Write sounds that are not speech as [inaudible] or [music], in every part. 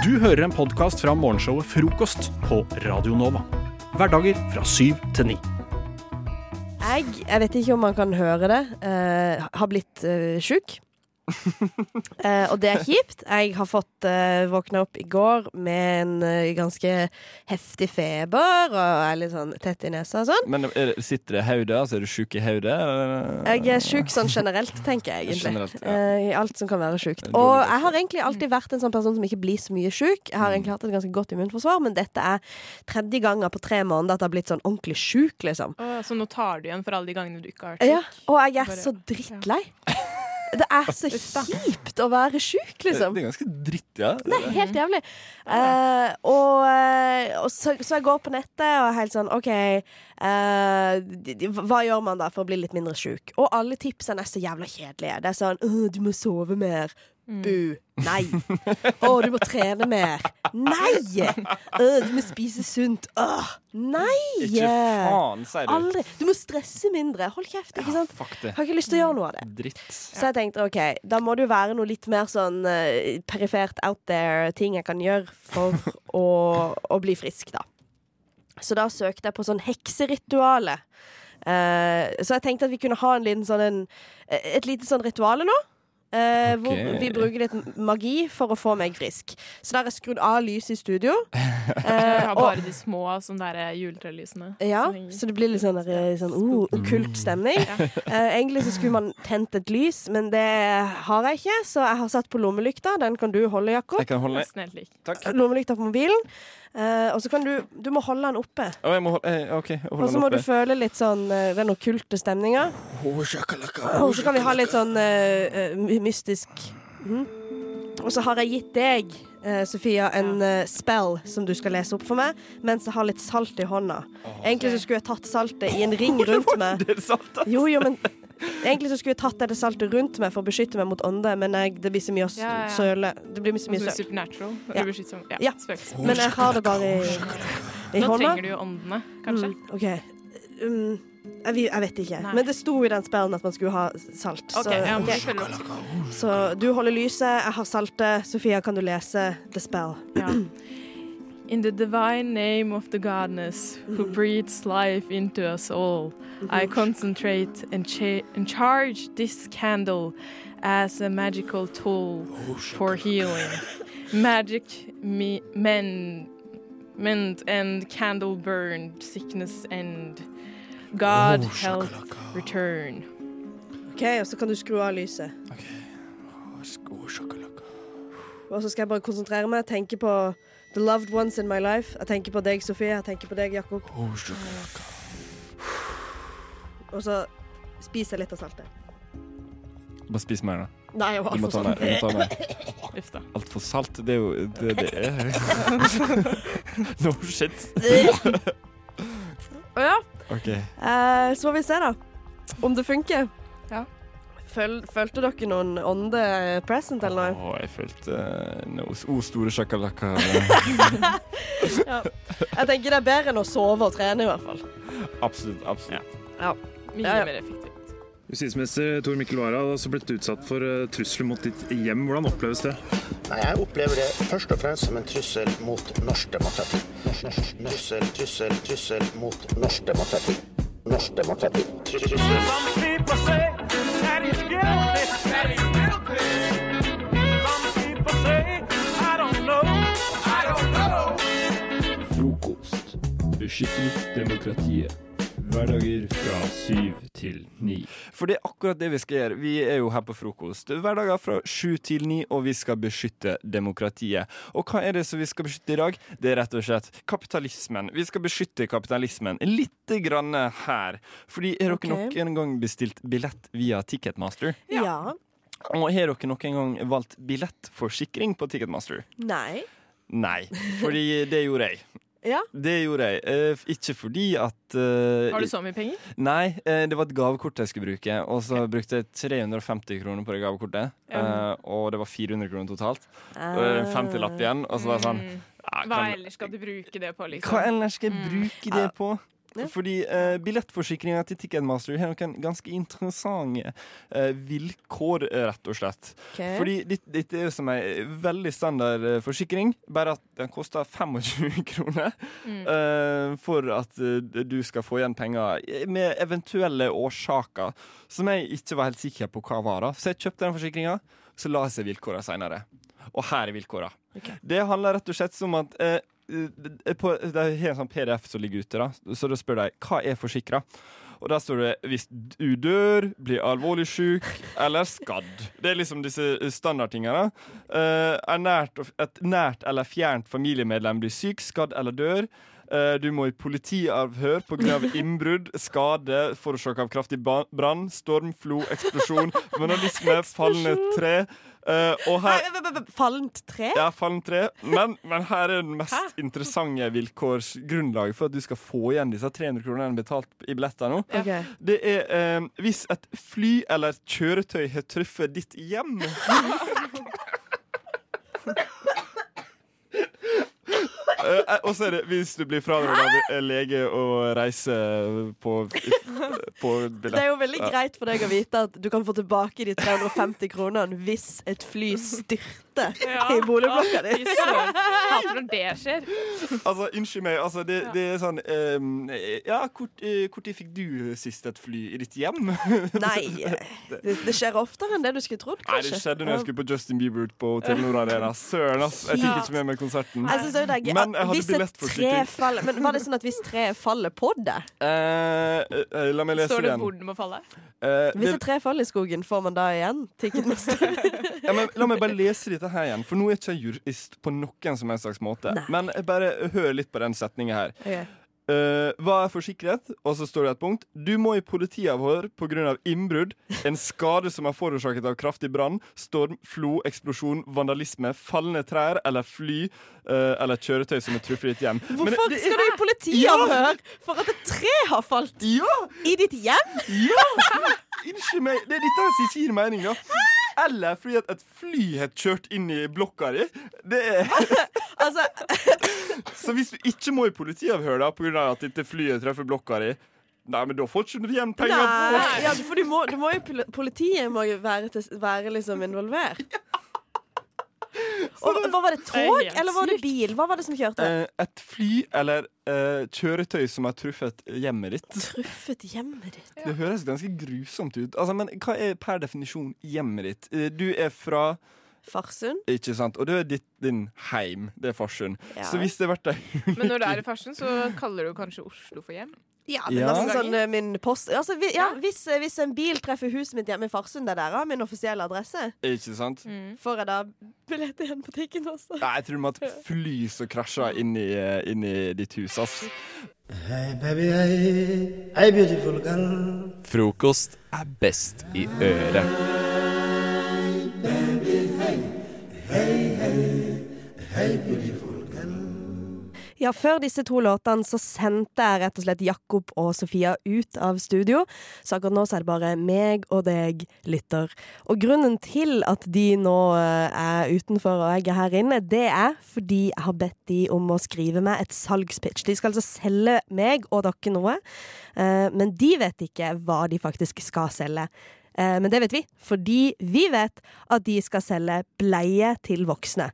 Du hører en podkast fra morgenshowet Frokost på Radio Nova. Hverdager fra syv til ni. Jeg, jeg vet ikke om man kan høre det, uh, har blitt uh, sjuk. Eh, og det er kjipt. Jeg har fått uh, våkna opp i går med en eh, ganske heftig feber og er litt sånn tett i nesa og sånn. Men er det, sitter det i hodet? Altså, er du sjuk i hodet? eller? Jeg er sjuk sånn generelt, tenker jeg egentlig. Generelt, ja. Eh, I alt som kan være sjukt. Dårlig Og jeg har egentlig alltid vært en sånn person som ikke blir så mye sjuk. Jeg Mm. har egentlig hatt et ganske godt immunforsvar, men dette er tredje gangen på tre måneder at jeg har blitt sånn ordentlig sjuk, liksom. Å, så nå tar du igjen for alle de gangene du ikke har vært syk? Ja, og jeg er Bare- så drittlei. Det er så kjipt å være sjuk, liksom. Det er ganske dritt, ja. Det er helt jævlig. Uh, og eh, og så, så jeg går på nettet og er helt sånn OK, uh, de- de- hva gjør man da for å bli litt mindre sjuk? Og alle tipsene er så jævla kjedelige. Det er sånn uh, du må sove mer. Bu. Nei. Å, du må trene mer. Nei! «Åh, du må spise sunt. Åh, nei! Ikke faen, sier du. Aldri. Du må stresse mindre. Hold kjeft, ikke sant? Det. Har ikke lyst til å gjøre noe av det. Dritt. Så jeg tenkte OK, da må det jo være noe litt mer sånn uh, perifert out there ting jeg kan gjøre for [laughs] å, å bli frisk, da. Så da søkte jeg på sånn hekserituale. Eh, så jeg tenkte at vi kunne ha en liten sånn en, et lite sånn rituale nå. Eh, okay. Hvor vi bruker litt magi for å få meg frisk. Så da er jeg skrudd av lyset i studio. [laughs] Uh, Eh, har og, bare de små sånn der juletrelysene. ja, så det blir litt sånn, der, sånn uh, okkult stemning. Eh, egentlig så skulle man tent et lys, men det har jeg ikke, så jeg har satt på lommelykta. Den kan du holde, Jakob. Jeg kan holde. Lommelykta på mobilen. Uh, og så kan du Du må holde den oppe. Oh, jeg må holde eh, okay, jeg Og så den må du føle litt sånn uh, den okkulte stemninga. Oh, Og så kan vi ha litt sånn eh, mystisk Mm. Og så har jeg gitt deg, eh, Sofia, en eh, spell som du skal lese opp for meg, mens jeg har litt salt i hånda. Egentlig så skulle jeg tatt saltet i en [laughs] ring rundt meg. Jo, jo, men Egentlig så skulle jeg tatt det saltet rundt meg for å beskytte meg mot ånde, men jeg, det blir så mye å s- Ja, ja. søle. Det blir så mye Sånn søl. supernatural. Ja. Eller Ja. Men jeg har det bare i, i Nå hånda. trenger du jo åndene, kanskje. Mm, OK. Um, jeg, jeg vet ikke. Nei. Men det sto i den spellen at man skulle ha salt. Okay, så, ja, men ok. vi følger opp. så du holder lyset, jeg har saltet. Sofia, kan du lese The Spell? Ja. In the divine name of the goddess who breathes life into us all, I concentrate and, cha- and charge this candle as a magical tool for healing. Magic me- men, mend and candle burned, sickness end. God health, return. OK, og så kan du skru av lyset. Å, shakalaka. Og så skal jeg bare konsentrere meg, tenke på the loved ones in my life. Jeg tenker på deg, Sofie. Jeg tenker på deg, Jakob. Oh. Og så spiser jeg litt av saltet. Bare spis mer, da. Nei, jeg var altfor salt. Du må ta mer. Uff da. Altfor salt, det er jo Det, det er [laughs] [laughs] No shit. [laughs] Å ja. Okay. Eh, så får vi se, da. Om det funker. Ja. Føl, følte dere noen ånde present eller noe? Å, jeg følte noe O store sjakalakka. [laughs] Ja. Jeg tenker det er bedre enn å sove og trene, i hvert fall. Absolutt. absolutt. Mye Ja, ja. mer effektivt. Justisminister Tor Mikkel Wara har altså blitt utsatt for eh, trusler mot ditt hjem. Hvordan oppleves det? Nei, Jeg opplever det først og fremst som en trussel mot norsk demokrati. Norsk, norsk, trussel, trussel, trussel mot norsk demokrati. Norsk demokrati. Trussel. Frokost. Beskytter demokratiet. Hverdager fra syv til ni. For det er akkurat det vi skal gjøre. Vi er jo her på frokost hverdager fra sju til ni, og vi skal beskytte demokratiet. Og hva er det som vi skal beskytte i dag? Det er rett og slett kapitalismen. Vi skal beskytte kapitalismen lite grann her. Fordi har dere nok en gang bestilt billett via Ticketmaster? Ja. Og har dere nok en gang valgt billettforsikring på Ticketmaster? Nei. Nei, fordi det gjorde jeg. Ja. Det gjorde jeg. Eh, ikke fordi at eh, Har du så mye penger? Nei, eh, det var et gavekort jeg skulle bruke, og så brukte jeg 350 kroner på det gavekortet. Ja. eh, og det var 400 kroner totalt. Og det er en 50-lapp igjen, og så var det sånn Mm. ja, Hva ellers skal du bruke det på, liksom? Hva ellers skal jeg bruke det på? Ja. Fordi eh, billettforsikringa til Ticketmaster har noen ganske interessante eh, vilkår, eh, rett og slett. Okay. Fordi dette, dette er som ei veldig standard eh, forsikring, bare at den koster 25 [laughs] kroner. Mm. eh, for at eh, du skal få igjen penger med eventuelle årsaker som jeg ikke var helt sikker på hva var. da. Så jeg kjøpte den forsikringa, så la jeg seg vilkåra seinere. Og her er vilkåra. Okay. Det handler rett og slett om at eh, eh, på, Det er en sånn PDF som ligger ute, da. så da spør de hva er forsikra. Og der står det 'hvis du dør, blir alvorlig syk eller skadd'. Det er liksom disse standardtingene. Uh, nært, et nært eller fjernt familiemedlem blir syk, skadd eller dør. Uh, du må i politiavhør pga. innbrudd, skade forårsaka av kraftig brann, storm, flo, eksplosjon, [laughs] vandalisme, fallende tre. Eh, og her Fallent tre? ja, fallen tre. Men, men her er den mest interessante vilkårsgrunnlaget for at du skal få igjen disse 300 kronene betalt i billetter nå. Okay. Det er eh, hvis et fly eller et kjøretøy har truffet ditt hjem. [laughs] [laughs] Eh, og så er det hvis du blir frarådet eh, lege å reise på, på billett. Det er jo veldig greit for deg å vite at du kan få tilbake de 350 kronene hvis et fly styrter [laughs] i boligblokka di. Hater når det skjer. Altså, Unnskyld meg. Altså, det, det er sånn um, Ja, når fikk du sist et fly i ditt hjem? [laughs] Nei, [laughs] det, det skjer oftere enn det du skulle trodd, Nei, det skjedde når jeg skulle på Justin Bieber på Telenor Arena. Søren, ass. Jeg fikk ikke med meg konserten. Jeg synes det er gøy Men jeg hadde billettforsikring. faller Men Var det sånn at hvis treet faller på det? Uh, uh, la meg lese Står det igjen. hvor den må falle? Uh, Hvis det, et tre faller i skogen, får man da igjen Ticketmaster? Ja, men, la meg bare lese dette her igjen, for nå er ikke jeg jurist på noen som helst slags måte. Nei. Men bare hør litt på den setninga her. Okay. Uh, hva er forsikret? Og så står det et punkt. Du må i politiavhør pga. innbrudd, en skade som er forårsaket av kraftig brann, storm, flo, eksplosjon, vandalisme, fallende trær eller fly uh, eller kjøretøy som er truffet i ditt hjem. Men Hvorfor det- skal du i politiavhør for at et tre har falt Ja! i ditt hjem? Ja! Unnskyld meg. Det er dette som ikke gir mening, da. Eller fordi at et fly har kjørt inn i blokka di. Det er [laughs] Altså, [laughs] Så hvis du ikke må i politiavhør da pga. at dette flyet treffer blokka di, nei, men da får ikke du igjen penger. nei, ja, for du må, du må jo Politiet må jo være, til, være liksom involvert. [laughs] Og hva var det? Det Tog, eller var det bil? Hva var det som kjørte? Eh, et fly eller uh, kjøretøy som har truffet hjemmet ditt. Truffet hjemmet ditt. Det høres ganske grusomt ut. Altså, men hva er per definisjon hjemmet ditt? Eh, Du er fra Farsund? Ikke sant? Og det er ditt, din heim. Det er Farsund. Ja. Så hvis det har vært ei Men når du er i [laughs] Farsund, så kaller du kanskje Oslo for hjem? Ja, men Ja. altså sånn eh, min post altså, vi, ja, hvis, eh, hvis en bil treffer huset mitt hjemme i Farsund, det der er min offisielle adresse, Ikke sant? får jeg da billett igjen på butikken også? Nei, jeg tror det må ha et fly som krasja inn i, eh, inn i ditt hus, ass. Hey baby, hey, hey beautiful girl. Frokost er best i øret. Ja, før disse to låtene så sendte jeg rett og slett Jakob og Sofia ut av studio. Så akkurat nå så er det bare meg og deg, lytter. Og grunnen til at de nå eh, er utenfor og jeg er her inne, det er fordi jeg har bedt de om å skrive meg et salgspitch. De skal altså selge meg og dere noe, eh, men de vet ikke hva de faktisk skal selge. Eh, Men det vet vi, fordi vi vet at de skal selge bleie til voksne.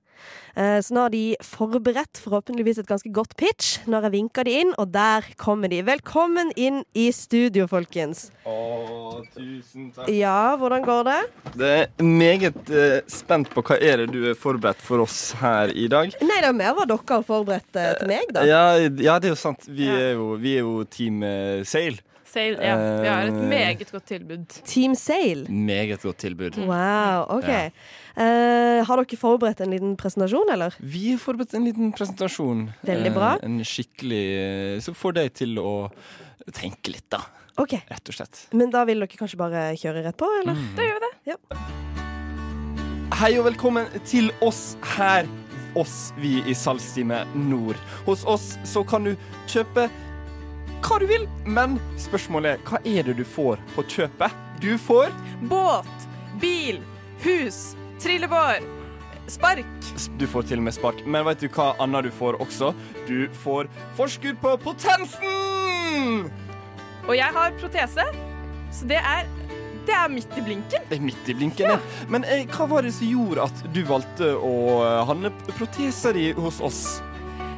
Eh, Så nå har de forberedt forhåpentligvis et ganske godt pitch når jeg vinker de inn, og der kommer de. Velkommen inn i studio, folkens. Å, tusen takk. Ja, hvordan går det? Det er meget eh, spent på hva er det du er forberedt for oss her i dag. Nei, det er mer hva dere har forberedt eh, til meg, da. Ja, ja det er jo sant. Vi Ja. er jo, vi er jo Team eh, Sail. Sail, ja. Vi har et Eh. meget godt tilbud. Team Sale? Meget godt tilbud. Wow, OK. Ja. Uh, har dere forberedt en liten presentasjon, eller? Vi har forberedt en liten presentasjon. Veldig bra. Uh, en skikkelig Som får deg til å tenke litt, da. OK. Rett og slett. Men da vil dere kanskje bare kjøre rett på, eller? Mm. Da gjør vi det. Hei og velkommen til oss her. Oss, vi i Salgstime Nord. Hos oss så kan du kjøpe hva du vil, men spørsmålet er hva er det du får på kjøpet? Du får Båt, bil, hus, trillebår, spark. Du får til og med spark, men vet du hva annet du får også? Du får forskudd på potensen! Og jeg har protese, så det er, det er midt i blinken. Det er midt i blinken, ja. Men eh, hva var det som gjorde at du valgte å eh, handle protesa di hos oss?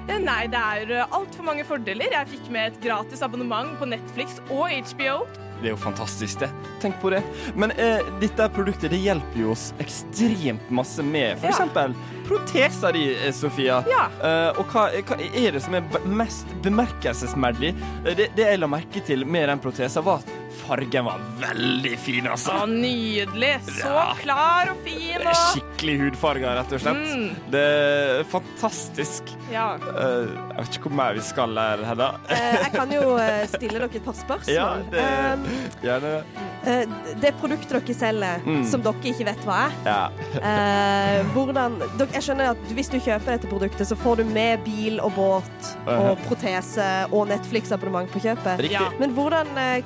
Eh, Nei, det er altfor mange fordeler. Jeg fikk med et gratis abonnement på Netflix og HBO. Det er jo fantastisk, det. Tenk på det. Men eh, dette produktet det hjelper jo oss ekstremt masse med for Ja. proteser di, eh, Sofia. Ja. Eh, og hva, hva er det som er mest bemerkelsesverdig? Eh, Det, det jeg la merke til med den protesa, var at fargen var veldig fin, altså. Å, nydelig. Så Ja. klar og fin og skikkelig hudfarga, rett og slett. Mm. Det er fantastisk. Ja. Uh, jeg vet ikke hvor mer vi skal her, Hedda. Uh, jeg kan jo eh, stille dere et par spørsmål. Ja, det Um, Gjerne det. Uh, det produktet dere selger, Mm. som dere ikke vet hva er Ja. eh, hvordan, Jeg skjønner at hvis du kjøper dette produktet, så får du med bil og båt og protese og Netflix-abonnement på kjøpet. Riktig. Ja. Men hvordan eh,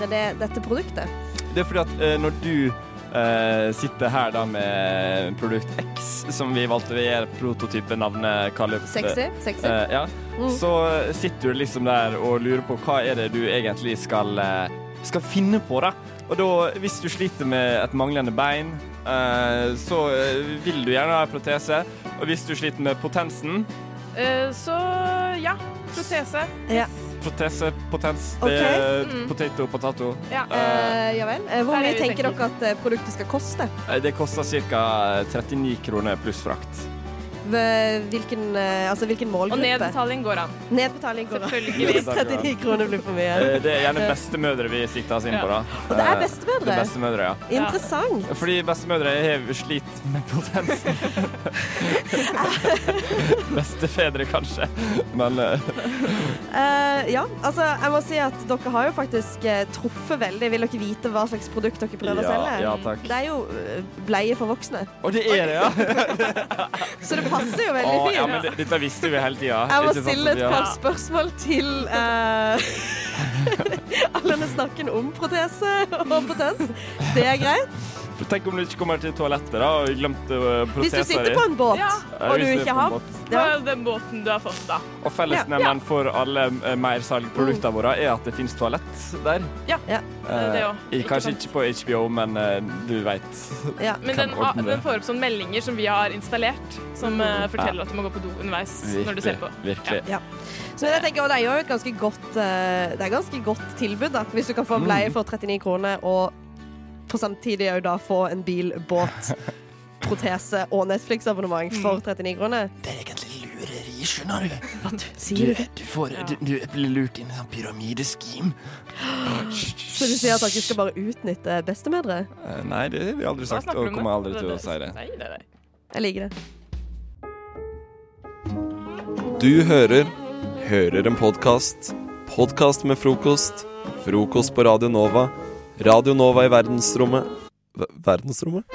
komplementerer det dette produktet? Det er fordi at eh, når du eh, sitter her da med produkt X, som vi valgte å gjøre prototypenavnet kalle Sexy? Sexy? eh, ja, Mm. så sitter du liksom der og lurer på hva er det du egentlig skal, eh, skal finne på, da. Og da, hvis du sliter med et manglende bein, eh, så eh, vil du gjerne ha en protese. Og hvis du sliter med potensen Eh, Så ja, protese. Ja. Protese, potens, okay. det Mm. potato, potato. Ja. uh, ja vel. Eh, hvor mye tenker dere at produktet skal koste? Det koster ca. 39 kroner pluss frakt. Hvilken, eh, altså, hvilken Og nedbetaling går an. Nedbetaling går. Selvfølgelig. [laughs] 39 kroner blir for mye. Eh, Det er gjerne bestemødre vi sikter oss inn på, da. Og det er Eh, bestemødre? Det er bestemødre, ja. Interessant. Fordi bestemødre har slitt med potensen. [laughs] Bestefedre, kanskje. Men eh, Eh, ja, altså, jeg må si at dere har jo faktisk eh, truffet veldig. Vil dere vite hva slags produkt dere prøver å selge? ja, takk. Det er jo eh, bleie for voksne. Og det er det, ja! [laughs] Så det passer jo veldig fint. ja men det, dette visste vi hele tida. Jeg må stille et par spørsmål til uh, [laughs] alle snakken om protese og potens. Det er greit. For Tenk om du ikke kommer til toalettet da, og glemte uh, Hvis du sitter på en båt Ja. Ja, og du ikke har ja. Den båten du har fått, da. Og fellesnevneren for alle uh, mersalgproduktene våre er at det finnes toalett der. Ja, Ja. Eh, det òg. i- kanskje ikke på HBO, men eh, du veit. ja. Men den, den får opp sånne meldinger som vi har installert, som eh, forteller at du må gå på do underveis når du ser på. Virkelig. Så jeg tenker, det er jo et ganske godt, eh, det er ganske godt tilbud, da. Hvis du kan få en bleie for 39 kroner, og på samtidig òg da få en bil, båt, [laughs] protese og Netflix-abonnement for 39 kroner. Det er egentlig lureri, skjønner du. Hva du, sier du? du, får, du, du blir lurt inn i en pyramideskim. [gasps] Så du sier at dere skal bare utnytte bestemødre? Eh, nei, det har vi aldri sagt, og kommer aldri til å si det. Nei, nei, nei. Jeg liker det. Du hører Hører en podkast. Podkast med frokost. Frokost på Radio Nova. Radio Nova i verdensrommet v Verdensrommet?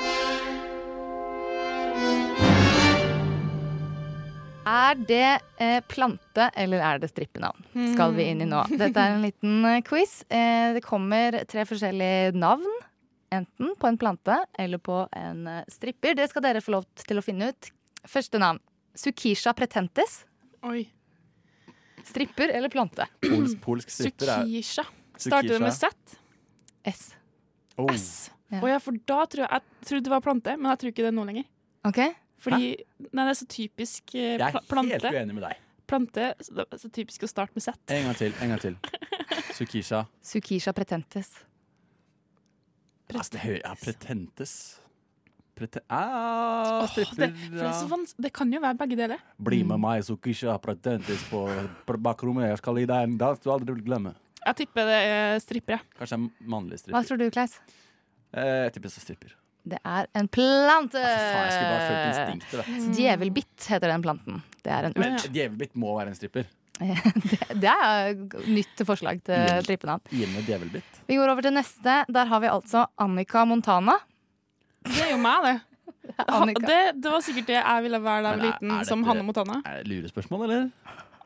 Er det eh, plante eller er det strippenavn? Skal vi inn i nå. Dette er en liten eh, quiz. Eh, det kommer tre forskjellige navn. Enten på en plante eller på en eh, stripper. Det skal dere få lov til å finne ut. Første navn. Sukisha pretentes. Oi. Stripper eller plante? Polsk, polsk stripper er Sukisha. Starter det med. Z? S. Oh. S. Ja. Oh, ja, for da tror jeg Jeg trodde det var plante, men jeg tror ikke det er nå lenger. Ok? Fordi Nei, det er så typisk eh, Jeg er pla helt uenig med deg. Plante, så det er så typisk å starte med Z. En gang til. en gang til [laughs] Sukisha. Sukisha pretentes. Altså, ja, pretentes. Prete ah, stripper. det, det, er så det kan jo være begge deler. Bli med meg, Sukisha pretentes, på, på bakrommet. Jeg skal gi deg en dans du aldri vil glemme. Jeg tipper det er stripper. ja Kanskje en mannlig Hva tror du, Kleis? Eh, jeg tipper så stripper. Det er en plante! Ja, jeg bare følt instinktet, vet du. Djevelbitt heter den planten. Det er en Men urt. djevelbitt må være en stripper. [laughs] det, det er nytt forslag til strippenavn. Vi går over til neste. Der har vi altså Annika Montana. Det er jo meg, det. [laughs] Det, det var sikkert det jeg ville være da jeg var er- liten, er som Hanne Montana. Er det lurespørsmål, eller?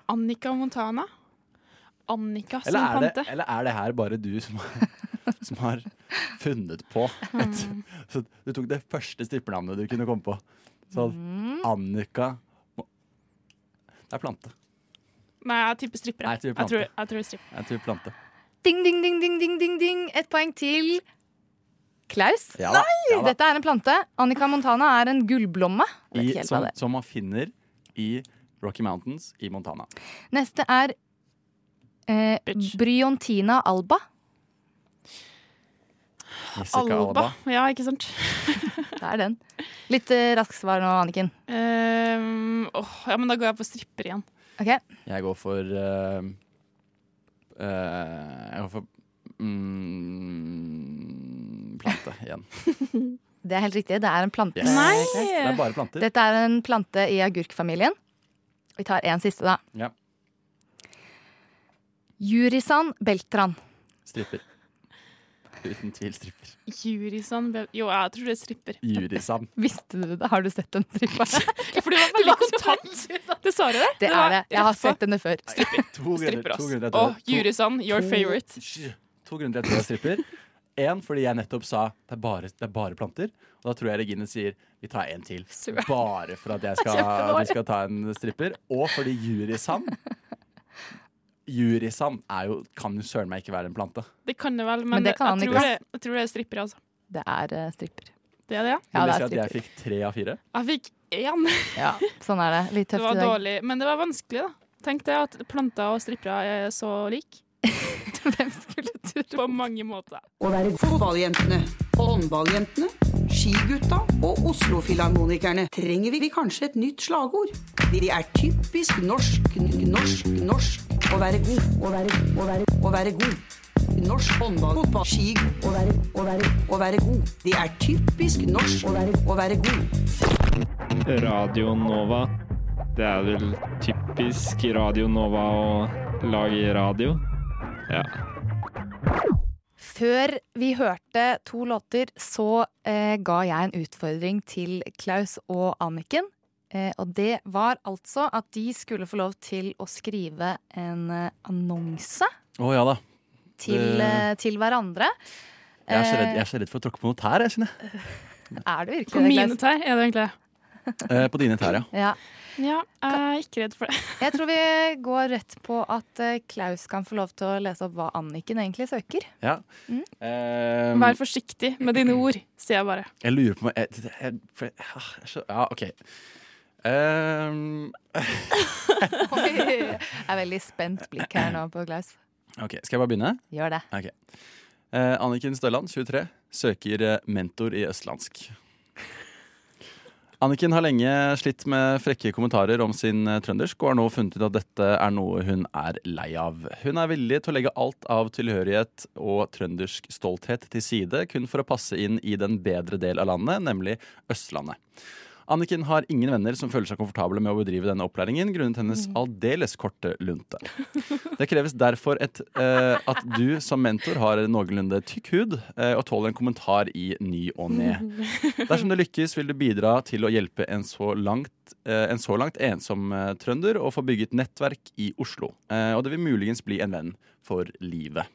Annika Montana. Annika som Eller er, det, plante. eller er det her bare du som har, [laughs] som har funnet på et Så du tok det første strippernavnet du kunne komme på. Sånn Mm. Annika Det er plante. Nei, jeg tipper stripper. Jeg tror Jeg tror, plante. jeg tror stripper. Jeg tror plante. Ding, ding, ding, ding, ding, ding, ding. Et poeng til Klaus. Ja Nei! ja. Dette er en plante. Annika Montana er en gullblomme. I, som, som man finner i Rocky Mountains i Montana. Neste er eh, Bryontina alba. Alba. Alba. Ja, ikke sant? [laughs] Det er den. Litt eh, raskt svar nå, Anniken. Um, åh, ja, men da går jeg for stripper igjen. Ok. Jeg går for eh, eh, Jeg går for mm, plante igjen. [laughs] Det er helt riktig. Det er en plante. Yes. Nei! Det er bare planter. Dette er en plante i agurkfamilien. Vi tar en siste, da. Ja. Jurisan beltran. Stripper. Uten tvil stripper. Jurisan Jo, jeg tror det er stripper. Jurisan. [laughs] Visste du det? Har du sett den strippa? [laughs] For det var veldig kontant. Det sa du det? Det er det. Jeg har sett henne før. To grunner, Stripper, to grunner til at Å, jeg- to- Jurisan, your favorite. To grunner til at jeg er stripper. Én fordi jeg nettopp sa det er bare, det er bare planter. Og da tror jeg Regine sier vi tar en til. Bare for at jeg [laughs] skal, du skal ta en stripper. Og fordi jurisand Jurisand er jo, kan jo søren meg ikke være en plante. Det kan det vel, men, Men det kan jeg, tror det, jeg tror det er stripper, altså. Det er uh, stripper. Det er det, ja. Ja, Vil det det er si at jeg fikk tre av fire? Jeg fikk én. Ja, sånn er det. Litt tøft i dag. dårlig, men det var vanskelig, da. Tenk deg at planter og strippere er så like. [laughs] Hvem skulle tro? På mange måter. Å være fotballjentene, håndballjentene, skigutta og Oslo-filharmonikerne trenger vi kanskje et nytt slagord. De er typisk norsk, norsk, norsk å være god, å være, å være, å være god. Norsk håndball, fotball, ski, å være, å være, å være god. Det er typisk norsk å være, å være god. Radio Nova. Det er vel typisk Radio Nova å lage radio. Ja. Før vi hørte to låter, så eh, ga jeg en utfordring til Klaus og Anniken. Eh, og det var altså at de skulle få lov til å skrive en eh, annonse Å ja da. til, Det- eh, til hverandre. Jeg er, så redd, jeg er så redd for å tråkke på noe tær, jeg, kjenner jeg. Eh, er du virkelig På mine tær er det egentlig. Eh, på dine tær, ja. Ja. Ja, jeg er ikke redd for det. Jeg tror vi går rett på at eh, Klaus kan få lov til å lese opp hva Anniken egentlig søker. ja. Mm. Um, Vær forsiktig med dine ord, sier jeg bare. Jeg lurer på jeg, jeg, jeg, ah, jeg, Ja, OK. Ehm, [laughs] Oi, jeg er veldig spent blikk her nå på Klaus. OK, skal jeg bare begynne? Gjør det. Okay. Eh, Anniken Stølland, 23, søker eh, mentor i østlandsk. Anniken har lenge slitt med frekke kommentarer om sin eh, trøndersk, og har nå funnet ut at dette er noe hun er lei av. Hun er villig til å legge alt av tilhørighet og trøndersk stolthet til side, kun for å passe inn i den bedre del av landet, nemlig Østlandet. Anniken har ingen venner som føler seg komfortable med å bedrive denne opplæringen grunnet hennes aldeles korte lunte. Det kreves derfor et, eh, at du som mentor har en noenlunde tykk hud eh, og tåler en kommentar i ny og ne. Dersom det lykkes, vil du bidra til å hjelpe en så langt, eh, en så langt ensom eh, trønder å få bygget nettverk i Oslo. Eh, og det vil muligens bli en venn for livet.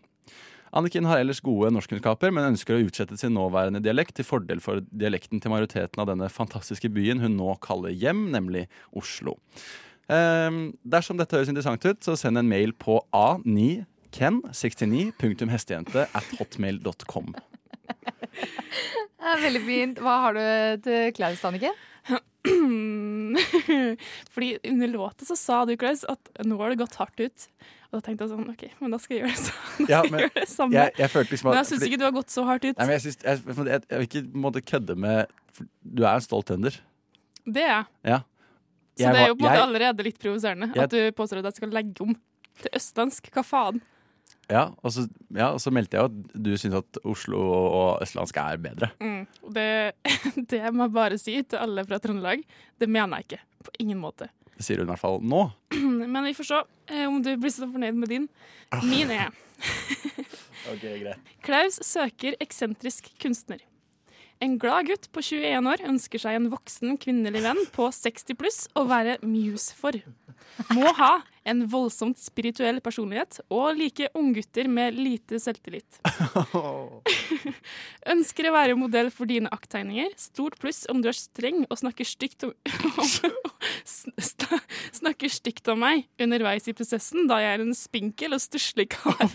Anniken har ellers gode norskkunnskaper, men ønsker å utsette sin nåværende dialekt til fordel for dialekten til majoriteten av denne fantastiske byen hun nå kaller hjem, nemlig Oslo. Um, dersom dette høres interessant ut, så send en mail på a9ken69.hestejente at hotmail.com. Det er veldig fint. Hva har du til Klaus, Anniken? [clears throat] Fordi under låta så sa du, Klaus, at nå har det gått hardt ut. Da tenkte jeg sånn, OK, men da skal jeg gjøre det, så, [laughs] Ja, men gjøre det samme. jeg- jeg følte liksom at- men jeg syns ikke du har gått så hardt ut. Nei, men jeg, synes, jeg, jeg, jeg, vil ikke måtte kødde med Du er en stolt trønder. Det er jeg. Ja. Så det er jo på en måte allerede litt provoserende at du påstår at jeg skal legge om til østlandsk. Hva faen? Ja, og så, ja, og så meldte jeg jo at du syns at Oslo og østlandsk er bedre. Mm. Det, [laughs] det må jeg bare si til alle fra Trøndelag. Det mener jeg ikke. På ingen måte. Det sier hun i hvert fall nå. [clears throat] Men vi får se eh, om du blir så fornøyd med din. Min er [laughs] Ok, greit. Klaus søker eksentrisk kunstner. En glad gutt på 21 år ønsker seg en voksen kvinnelig venn på 60 pluss å være muse for. Må ha en voldsomt spirituell personlighet og like unggutter med lite selvtillit. [laughs] Ønsker å være modell for dine akttegninger. Stort pluss om du er streng og snakker stygt om, [laughs] snakker stygt om meg underveis i prosessen, da jeg er en spinkel og stusslig kar. [laughs]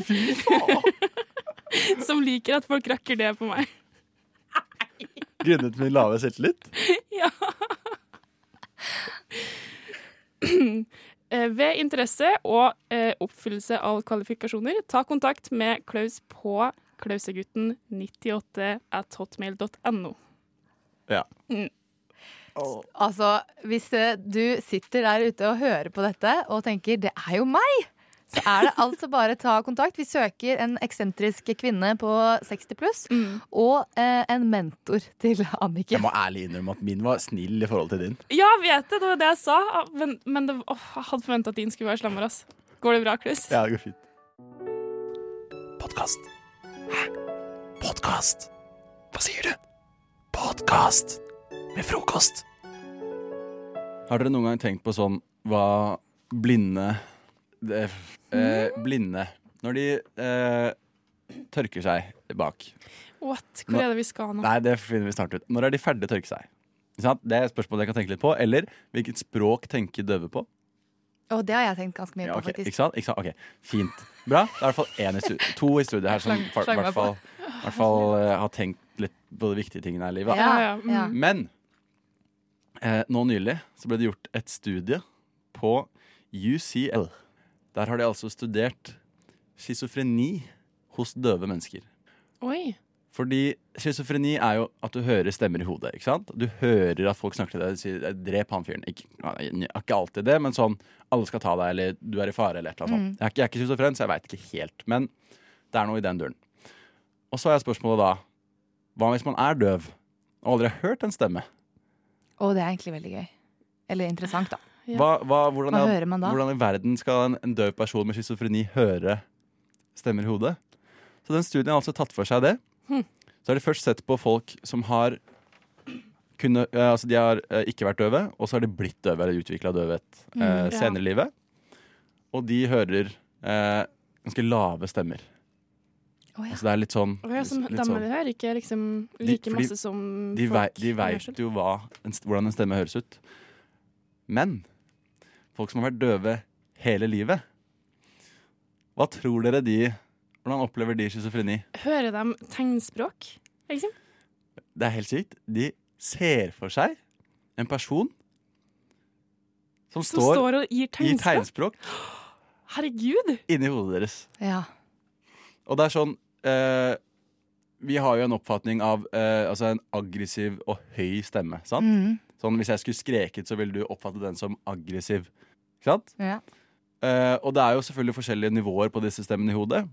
Som liker at folk rakker det på meg. Grunnet min lave selvtillit? [laughs] Ja. Eh, Ved interesse og eh, oppfyllelse av kvalifikasjoner, ta kontakt med Klaus på klausegutten98 at hotmail.no. Ja. Mm. Altså, hvis eh, du sitter der ute og hører på dette og tenker 'det er jo meg', så er det altså bare ta kontakt. Vi søker en eksentrisk kvinne på 60 pluss og eh, en mentor til Anniken. Jeg må ærlig innrømme at min var snill i forhold til din. Ja, jeg vet det, det var det jeg sa. Men, men det, åh, jeg hadde forventa at din skulle være slammer. ass. Går det bra, Chris? Ja, det går fint. Podkast. Hæ? Podkast? Hva sier du? Podkast med frokost. Har dere noen gang tenkt på sånn hva blinde det, eh, Blinde Når de eh, tørker seg bak What? Hvor er det vi skal nå? Nei, det finner vi snart ut. Når er de ferdig å tørke seg? Det er et spørsmål jeg kan tenke litt på. Eller hvilket språk tenker døve på? Oh, det har jeg tenkt ganske mye Ja, på, faktisk. Ikke sant? Ikke sant? Okay. Fint. Bra. Det er i hvert fall én i studiet. To i studiet her som i hvert fall, hvert fall uh, har tenkt litt på de viktige tingene her i livet. Ja, ja, ja. Mm. Men eh, nå nylig så ble det gjort et studie på UCL. Der har de altså studert schizofreni hos døve mennesker. Oi. Fordi schizofreni er jo at du hører stemmer i hodet. ikke sant? Du hører at folk snakker til deg og sier «Eh, 'drep han fyren'. Ikke, ikke alltid det, men sånn 'alle skal ta deg', eller 'du er i fare', eller et eller annet Mm. sånt. Jeg er ikke, jeg er ikke schizofren, så jeg veit ikke helt. Men det er noe i den duren. Og så er spørsmålet da Hva hvis man er døv og aldri har hørt en stemme? Og det er egentlig veldig gøy. Eller interessant, da. Hva, hva, hvordan, Hva hører man da? hvordan i verden skal en, en døv person med schizofreni høre stemmer i hodet? Så den studien har altså tatt for seg det. Hm. Så har de først sett på folk som har kunne, eh, altså De har eh, ikke vært døve, og så har de blitt døve eller utvikla døvhet eh, Mm, ja. senere i livet. Og de hører eh, ganske lave stemmer. Altså det er litt sånn, Å ja, som litt dem sånn- hører ikke liksom like de, masse som de, folk vei, de veit jo hva, en, hvordan en stemme høres ut. Men folk som har vært døve hele livet Hva tror dere de Hvordan opplever de schizofreni? Hører de tegnspråk, liksom? Det er helt sykt. De ser for seg en person som, Som står, står og gir gir tegnspråk? tegnspråk Herregud! inni hodet deres. Ja. Og det er sånn eh, Vi har jo en oppfatning av eh, altså en aggressiv og høy stemme. sant? Mm. Sånn Hvis jeg skulle skreket, så ville du oppfatte den som aggressiv. Ikke sant? Ja. Eh, og det er jo selvfølgelig forskjellige nivåer på disse stemmene i hodet.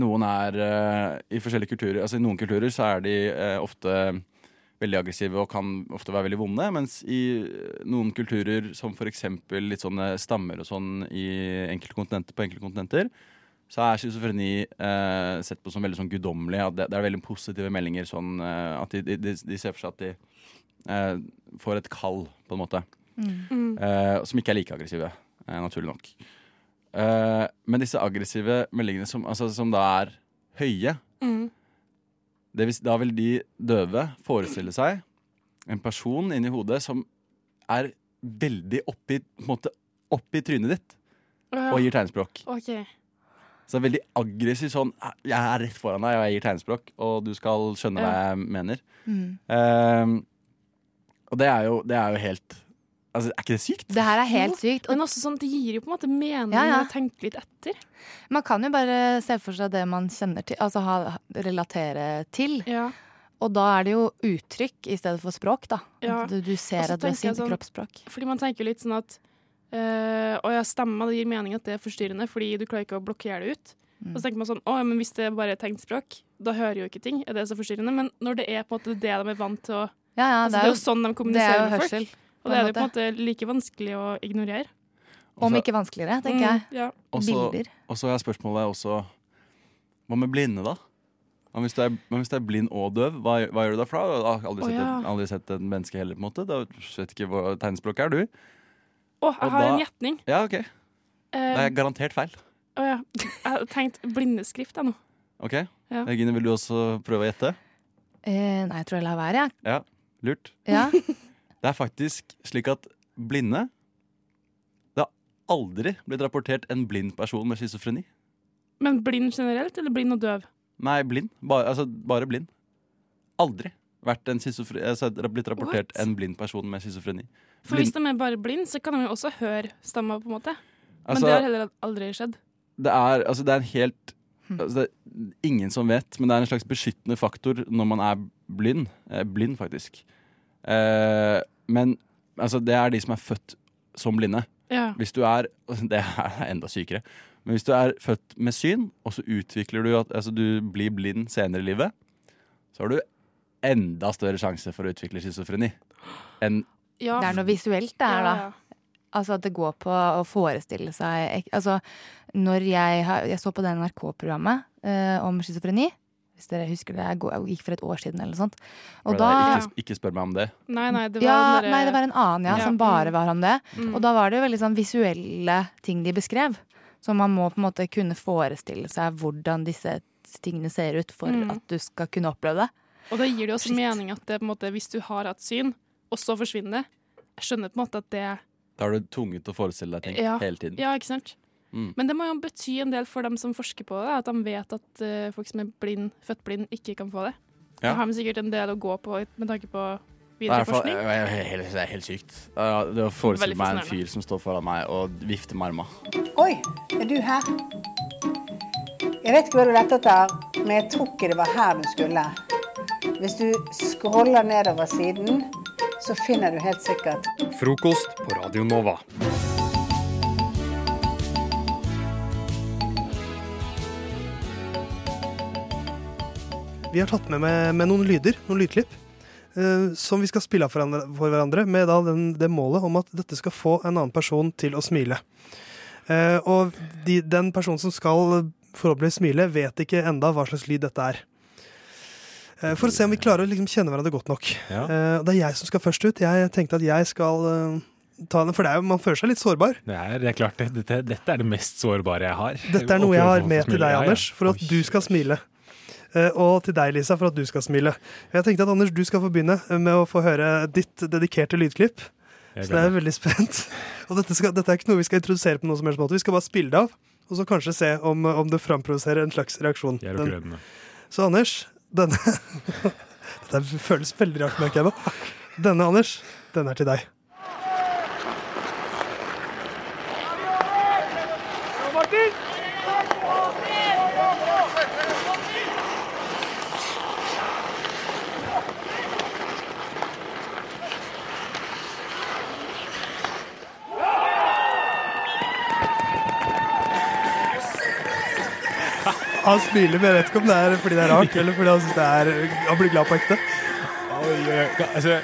Noen er eh, i forskjellige kulturer Altså i noen kulturer så er de eh, ofte veldig aggressive og kan ofte være veldig vonde, mens i eh, noen kulturer, som eksempel litt sånne stammer og sånn i enkelte kontinenter, på enkelte kontinenter, så er schizofreni eh, sett på som veldig sånn guddommelig. At det, det er veldig positive meldinger. Sånn, eh, at de, de, de ser for seg at de eh, får et kall, på en måte. Mm. Uh, som ikke er like aggressive, uh, naturlig nok. Uh, men disse aggressive meldingene som, altså, som da er høye, Mm. det vil, da vil de døve forestille seg en person inni hodet som er veldig oppi, på en måte, oppi trynet ditt og gir tegnspråk. Okay. Så det er veldig aggressiv sånn Jeg er rett foran deg, og jeg gir tegnspråk, og du skal skjønne hva jeg mener. Mm. Og det er, jo, det er jo helt Altså, Er ikke det sykt? Det her er helt Jo, sykt. Men også sånn, det gir jo på en måte mening Ja, ja. å tenke litt etter. Man kan jo bare se for seg det man kjenner til, altså ha, relatere til. Ja. Og da er det jo uttrykk i stedet for språk, da. Ja. Du, du ser at du er sint sånn- kroppsspråk. Fordi man tenker jo litt sånn at øh, Å ja, stemma, det gir mening at det er forstyrrende, fordi du klarer ikke å blokkere det ut. Mm. Og så tenker man sånn Å, men hvis det bare er tegnspråk, da hører jo ikke ting. Er det så forstyrrende? Men når det er på en måte det de er vant til å Ja, ja, altså, det, er jo sånn de det er kommuniserer jo med hørsel. folk. Og det er det jo på en måte like vanskelig å ignorere. Om ikke vanskeligere, tenker jeg. Mm, ja. Og så- Bilder. Og så er spørsmålet også Hva med blinde, da? Men hvis, du er, men hvis du er blind og døv, hva, hva gjør du da? For da har aldri, sett, ja. et, aldri sett et menneske heller, på en måte. Da vet ikke hva tegnspråk er, du. Å, jeg Og har da- en gjetning. Ja, OK. Uh, Det er garantert feil. å ja. Jeg har tenkt blindeskrift, jeg nå. OK? Ja. Regine, vil du også prøve å gjette? Uh, nei, jeg tror jeg lar være, jeg. Ja, lurt. Ja. [laughs] Det er faktisk slik at blinde Det har aldri blitt rapportert en blind person med schizofreni. Men blind generelt, eller blind og døv? Nei, blind. Bare, altså, bare blind. Aldri vært en altså, blitt rapportert What? en blind person med schizofreni. For hvis de er bare blind, så kan de jo også høre stemmer, på en måte. Men Altså- det har heller aldri skjedd. Det er, altså, det er en helt altså, er ingen som vet, men det er en slags beskyttende faktor når man er blind. Eh, blind, faktisk. Eh, men altså, det er de som er født som blinde. Ja. Hvis du er [laughs] Det er enda sykere. Men hvis du er født med syn, og så utvikler du at altså, du blir blind senere i livet, så har du enda større sjanse for å utvikle schizofreni enn Ja. Det er noe visuelt det er, da. ja. Altså at det går på å forestille seg Altså, når jeg, har- jeg så på det NRK-programmet eh, om schizofreni Hvis dere husker det, jeg gikk for et år siden eller noe sånt. Og da ikke, ikke spør meg om det. Nei, nei, det var ja, dere... nei, det var en annen, ja, Ja, som bare var om det. Mm. Og da var det jo veldig sånn visuelle ting de beskrev. Så man må på en måte kunne forestille seg hvordan disse tingene ser ut for Mm. at du skal kunne oppleve det. Og da gir det også Shit. mening at det, på en måte, hvis du har hatt syn, og så forsvinner det Jeg skjønner på en måte at det Da er du tvunget til å forestille deg ting ja, hele tiden. Ja, ikke sant? Mm. Men det må jo bety en del for dem som forsker på det, at de vet at uh, folk som er blind, født blind, ikke kan få det. Ja. Da har de sikkert en del å gå på med tanke på videre er, videreforskning. det er helt, det er helt sykt. Ja, Det å forestille meg en fyr som står foran meg og vifter med armen Oi, er du her? Jeg vet ikke hva du lette etter, men jeg tror ikke det var her du skulle. Hvis du scroller nedover siden, så finner du helt sikkert Frokost på Radio Nova. Vi har tatt med, med, med noen lyder, noen lydklipp, eh, som vi skal spille av for hverandre, for hverandre med den, det målet om at dette skal få en annen person til å smile. Eh, og de, den personen som skal forhåpentligvis smile, vet ikke enda hva slags lyd dette er. Eh, for å se om vi klarer å liksom kjenne hverandre godt nok. Ja. Eh, det er jeg som skal først ut. Jeg tenkte at jeg skal eh, den, for det jo, man føler seg litt sårbar. Det er, det er klart, det, dette, dette er det mest sårbare jeg har. Dette er noe jeg har med til deg. Anders, for at du skal smile. Eh, Og til deg, Lisa, for at du skal smile. Jeg tenkte at Anders, du skal få begynne med å få høre ditt dedikerte lydklipp. Så det er veldig spent. Og dette, skal, dette er ikke noe vi skal introdusere på noen som helst måte. Vi skal bare spille det av, og så kanskje se om, om det framprovoserer en slags reaksjon. Jeg er jo Den- Så Anders, denne [laughs] Dette føles veldig rart, merker jeg nå. Denne, Anders, den er til deg. Han smiler, men jeg vet ikke om det er fordi det er rart, eller fordi han, synes det er, han blir glad på ekte. Altså,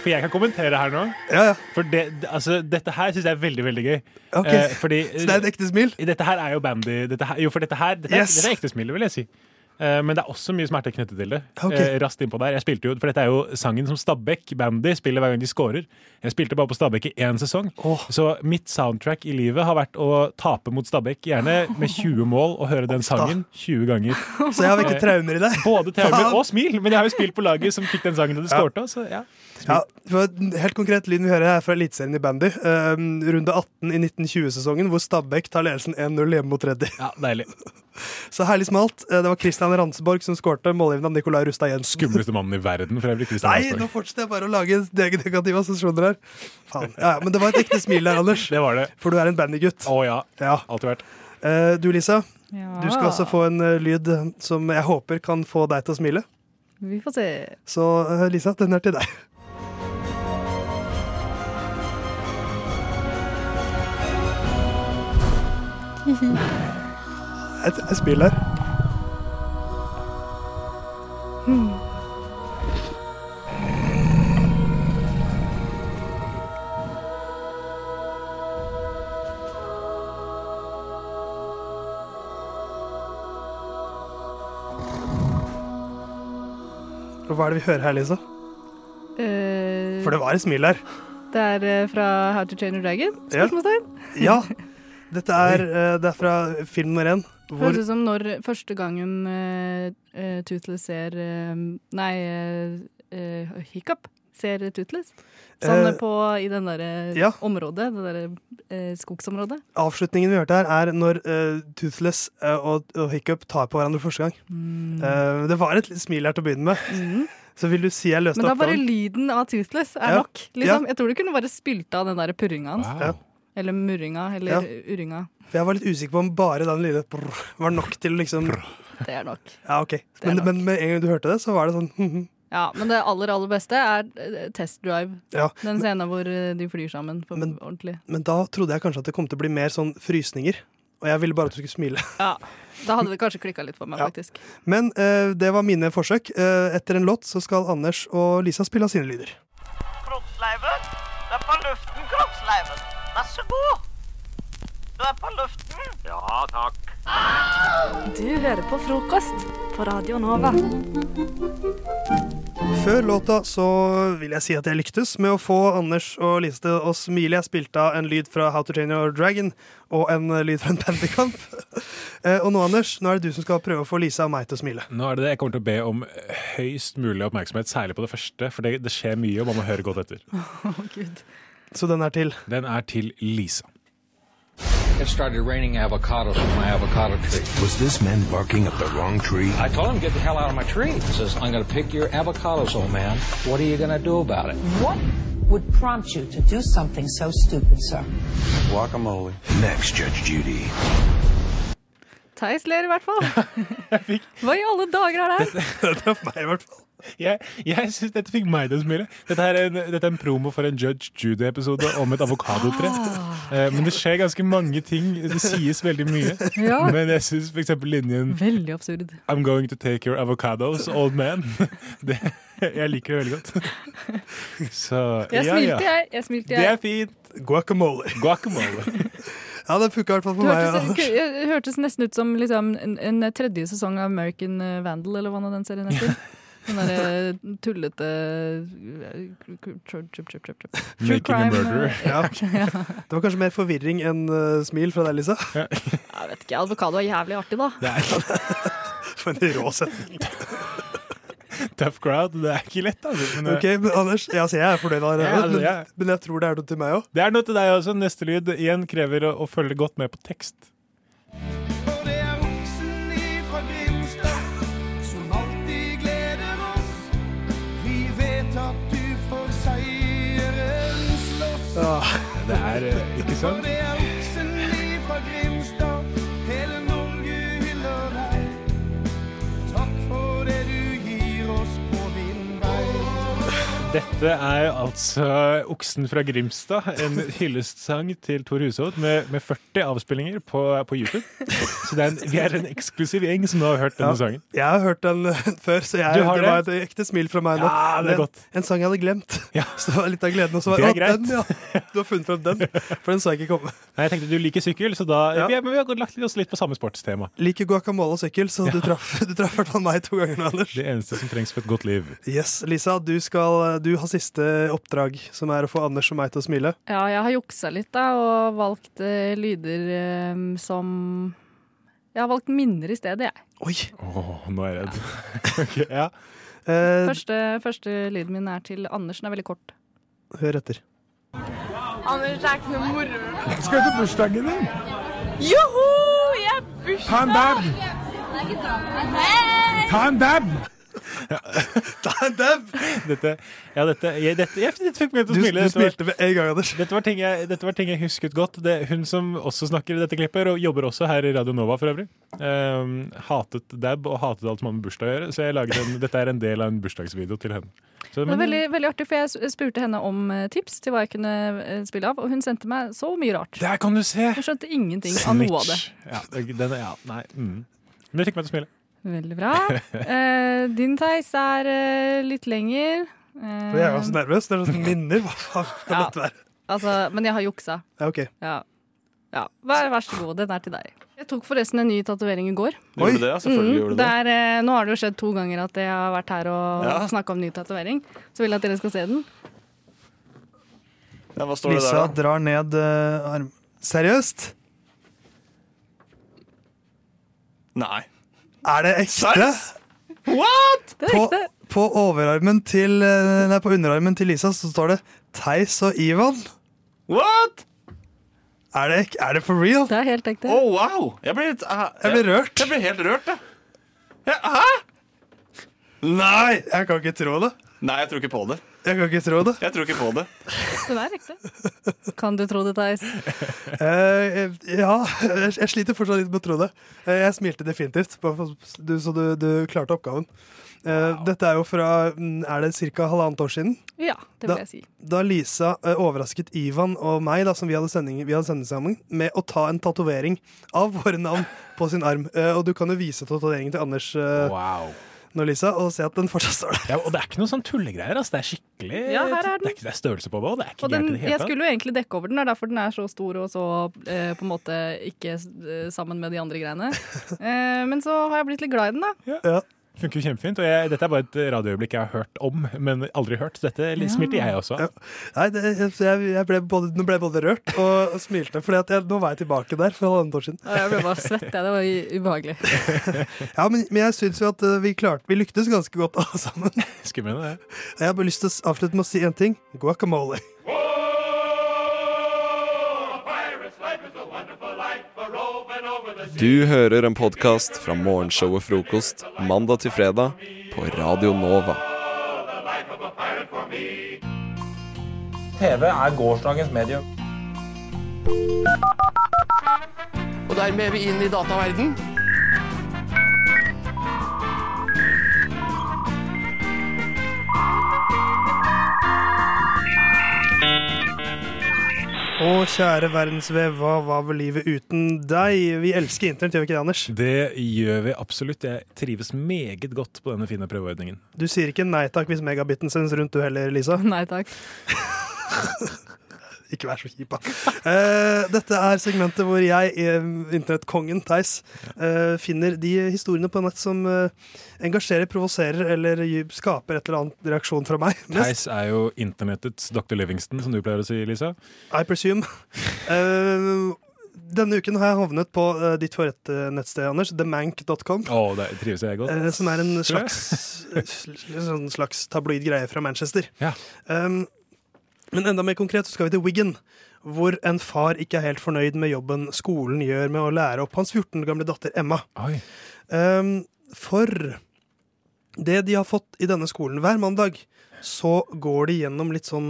for jeg kan kommentere her nå. Ja, ja. For det, altså, dette her syns jeg er veldig veldig gøy. Okay. Eh, fordi, Så det er et ekte smil? Dette her er jo bandy. Dette her, jo, for dette her dette, er- Yes. dette er ekte smil, vil jeg si. Eh, men det er også mye smerte knyttet til det. Okay. Rast innpå der. Jeg spilte jo, for Dette er jo sangen som Stabæk bandy spiller hver gang de scorer. Jeg spilte bare på Stabæk i én sesong. Så mitt soundtrack i livet har vært å tape mot Stabæk, gjerne med 20 mål, og høre den sangen 20 ganger. Så jeg har vekket Eh, traumer i deg. Både traumer og smil. Men jeg har jo spilt på laget som fikk den sangen da de Ja. skårte. Så ja. Ja, for Helt konkret lyden vi hører er fra Eliteserien i bandy. Um, runde 18 i 1920-sesongen, hvor Stabæk tar ledelsen 1-0 hjemme mot Reddy. Ja, deilig. [laughs] Så herlig smalt. Eh, Det var Christian Ransborg som skårte målgivende av Nicolai Rustad Jensen. Skumleste mannen i verden, for øvrig. Christian Nei, Ransborg. nå fortsetter jeg bare å lage deg-negative assosiasjoner her. Faen. Ja, men det var et ekte smil der, Anders. Det var det. For du er en bandygutt. Å ja. Ja. Alltid vært. Uh, Du, Lisa. Ja. Du skal også få en uh, lyd som jeg håper kan få deg til å smile. Vi får se. Så uh, Lisa, den er til deg. [laughs] Et, jeg spiller. her. Hva er det vi hører her, Lisa? Uh, For det var et smil her. det er eh, fra How to Train Your Dragon? Spørsmålstegn. Ja. Ja. [laughs] Dette er, eh, det er fra film nummer én. Hvor Høres ut som når første gangen uh, Toothless ser uh, Nei, eh, eh, Hiccup ser Toothless. Sånn uh, på i den der ja. området, det derre eh, skogsområdet. Avslutningen vi hørte her, er når eh, Toothless eh, og, og Hiccup tar på hverandre første gang. Mm. Eh, det var et smil her til å begynne med. Så vil du si jeg løste Men da bare oppgaven? lyden av Toothless er Ja. nok. Liksom. Jeg tror du kunne bare spilt av den der purringa hans. Ja. Eller murringa, eller Ja. urringa. For jeg var litt usikker på om bare den lille brr var nok til å liksom Det er nok. Ja, ok. Men, men med en gang du hørte det, så var det sånn hm, Ja, men det aller, aller beste er eh, Test Drive. Ja. Den scenen hvor eh, de flyr sammen på ordentlig. Men da trodde jeg kanskje at det kom til å bli mer sånn frysninger. Og jeg ville bare at du skulle smile. Ja, Da hadde det kanskje klikka litt for meg, Ja. faktisk. Men eh, det var mine forsøk. Eh, etter en låt så skal Anders og Lisa spille av sine lyder. Kroppsleiven, Det er på luften, Kroppsleiven. Vær så god. Du er på luften. Ja, takk. Du hører på frokost på Radio Nova. Før låta så vil jeg si at jeg lyktes med å få Anders og Lise til å smile. Jeg spilte av en lyd fra How to Train Your Dragon og en lyd fra en bandykamp. [laughs] Eh, og nå, Anders, nå er det du som skal prøve å få Lisa og meg til å smile. Nå er det det jeg kommer til å be om høyst mulig oppmerksomhet, særlig på det første, for det, det skjer mye, og man må høre godt etter. Gud. Så den er til? Den er til Lisa. It started raining avocados from my avocado tree. Was this man barking up the wrong tree? I told him get the hell out of my tree. He says, I'm going to pick your avocados, old man. What are you going to do about it? What would prompt you to do something so stupid, sir? Guacamole. Next, Judge Judy. Theis ler i hvert fall. [laughs] Hva i alle dager er det her? det [laughs] er meg, i hvert fall. Jeg, jeg syns dette fikk meg til å smile. Dette er en, dette er en promo for en Judge Judy-episode om et avokadotre. Eh, men det skjer ganske mange ting. Det sies veldig mye. Ja. Men jeg syns f.eks. linjen Veldig absurd. I'm going to take your avocados, old man. [laughs] Det, jeg liker det veldig godt. Så Jeg ja, smilte, ja. jeg. jeg smilte, Det jeg. er fint. Guacamole. Guacamole. [laughs] Ja, det funka i hvert fall Det for meg. hørtes, Anders. [laughs] det hørtes nesten ut som liksom, en, en tredje sesong av American Vandal, eller hva nå den serien heter. Den derre tullete eh, True Making a murderer. [laughs] eh, [laughs] Ja. Det var kanskje mer forvirring enn uh, smil fra deg, Lisa. [laughs] Jeg vet ikke, Avokado er jævlig artig, da. For en rå setning. Tough crowd. Det er ikke lett, altså. Men, Ok, men Anders, jeg, altså, jeg er fornøyd allerede, Ja, altså, men, men jeg tror det er noe til meg òg. Det er noe til deg også. Neste lyd igjen krever å, å følge godt med på tekst. Det er eh, ikke sant? Dette er altså Oksen fra Grimstad, en hyllestsang til Tor Hushovd med, med 40 avspillinger på, på YouTube. Så det er en, vi er en eksklusiv gjeng som nå har hørt denne Ja, sangen. Jeg har hørt den eh, før, så jeg, det, det var et ekte smil fra meg nå. Ja, det er godt. En sang jeg hadde glemt. [laughs] Så det var litt av gleden. Og så var Det er greit. Den, ja. Du har funnet frem den, for den så jeg ikke komme. Nei, jeg tenkte du liker sykkel, så da vi, er, men vi har lagt oss litt på samme sportstema. Liker guacamole og sykkel, så du traff [laughs] du traff i hvert fall meg to ganger nå, Anders. Det eneste som trengs for et godt liv. Yes, Lisa, du, skal, du har siste oppdrag, som er å få Anders og meg til å smile. Ja, jeg har juksa litt da, og valgt uh, lyder eh, som Jeg har valgt minner i stedet, jeg. Oi! Åh, nå er jeg redd. [laughs] Ok, ja. uh, Første, første lyden min er til Anders. Den er veldig kort. hør etter. Anders, det er ikke noe moro. Skal du til bursdagen din? Joho! Jeg har bursdag! Ta en dab. Ta en dab! [laughs] Dette, ja, dette, jeg, dette, jeg, dette fikk meg til å Du- smile. du Dette smilte med en gang, Anders. Dette var ting jeg, dette var ting jeg husket godt. Det, hun som også snakker i dette klippet, og jobber også her i Radio Nova for øvrig, um, hatet dab og hatet alt som har med bursdag å gjøre, så jeg laget en, dette er en del av en bursdagsvideo til henne. Så, Det var veldig, veldig artig, for jeg spurte henne om eh, tips til hva jeg kunne eh, spille av, og hun sendte meg så mye rart. Der kan du se! Jeg skjønte ingenting av noe av det. Ja, den, ja, nei. Mm. Men det fikk meg til å smile. Veldig bra. Eh, din Theis er eh, litt lenger. Eh, jeg er også nervøs. Det er sånn minner. Hva faen kan Ja. dette være? altså, men jeg har juksa. Ja, ok. Ja. ja. Vær, vær så god, den er til deg. Jeg tok forresten en ny tatovering i går. Oi. det, ja, mm, gjorde du det. Der, er, eh, nå har det jo skjedd to ganger at jeg har vært her og Ja. snakka om ny tatovering. Så vil jeg at dere skal se den. Ja, hva står det der, da? drar ned uh, arm... Seriøst? Nei. Er det ekte? What?! Det er På, ekte. på overarmen til eh, Nei, på underarmen til Lisa så står det Theis og Ivan. What?! Er det, ek- er det for real? Det er helt ekte. Oh, wow! Jeg blir, litt, eh, Jeg blir rørt. Jeg blir helt rørt, jeg. jeg. hæ? Nei, jeg kan ikke tro det. Nei, jeg tror ikke på det. Jeg kan ikke tro det. Jeg tror ikke på det. Den er riktig. Kan du tro det, Theis? Uh, ja, jeg, sliter fortsatt litt med å tro det. Eh, jeg smilte definitivt, du, så du, du klarte oppgaven. Eh, Dette er jo fra mm, Er det ca. halvannet år siden? Ja, det Da, vil jeg si. da Lisa uh, overrasket Ivan og meg, da, som vi hadde sending, vi hadde sending sammen, med å ta en tatovering av våre navn på sin arm. Eh, og du kan jo vise tatoveringen til Anders eh, nå, Lisa, og se at den fortsatt står der. Ja, og det er ikke noe sånn tullegreier. Altså. Det er skikkelig Ja, her er den. Det er ikke det er størrelse på det, og det er ikke Og den, gærent i det hele jeg skulle jo egentlig dekke over den, det er derfor den er så stor og så eh, på en måte ikke eh, sammen med de andre greiene. [laughs] Eh, men så har jeg blitt litt glad i den, da. Ja. Funker jo kjempefint. Og jeg, dette er bare et radioøyeblikk jeg har hørt om, men aldri hørt. Så dette Ja. smilte jeg også av. Nei, det, jeg, jeg ble både, nå ble jeg både rørt og, og smilte, for nå var jeg tilbake der for halvannet år siden. Jeg ble bare svett, jeg. Det var ubehagelig. [laughs] Ja, men, men jeg syns jo at eh, vi klarte Vi lyktes ganske godt alle sammen. Skummel, det. Jeg har bare lyst til å avslutte med å si en ting. Guacamole. Du hører en podkast fra morgenshowet Frokost mandag til fredag på Radio Nova. TV er gårsdagens medium. Og dermed er vi inn i dataverden. Å, kjære verdensvev, hva var vel livet uten deg? Vi elsker internett, gjør vi ikke det, Anders? Det gjør vi absolutt. Jeg trives meget godt på denne fine prøveordningen. Du sier ikke nei takk hvis megabiten sendes rundt du heller, Lisa? Nei takk. [laughs] Ikke vær så kjip, da. Eh, dette er segmentet hvor jeg, eh, internettkongen Theis, eh, finner de historiene på nett som engasjerer, provoserer eller skaper et eller annet reaksjon fra meg. [laughs] Theis er jo internettets Dr. Livingston, som du pleier å si, Lisa. I presume. Uh, [laughs] denne uken har jeg havnet på uh, ditt nettsted, Anders, themank.com. Å, det trives jeg godt. Uh, som er en slags, slags tabloid greie fra Manchester. Ja. Um, men enda mer konkret så skal vi til Wiggen, hvor en far ikke er helt fornøyd med jobben skolen gjør med å lære opp hans 14 år gamle datter Emma. Um, for det de har fått i denne skolen hver mandag, så går de gjennom litt sånn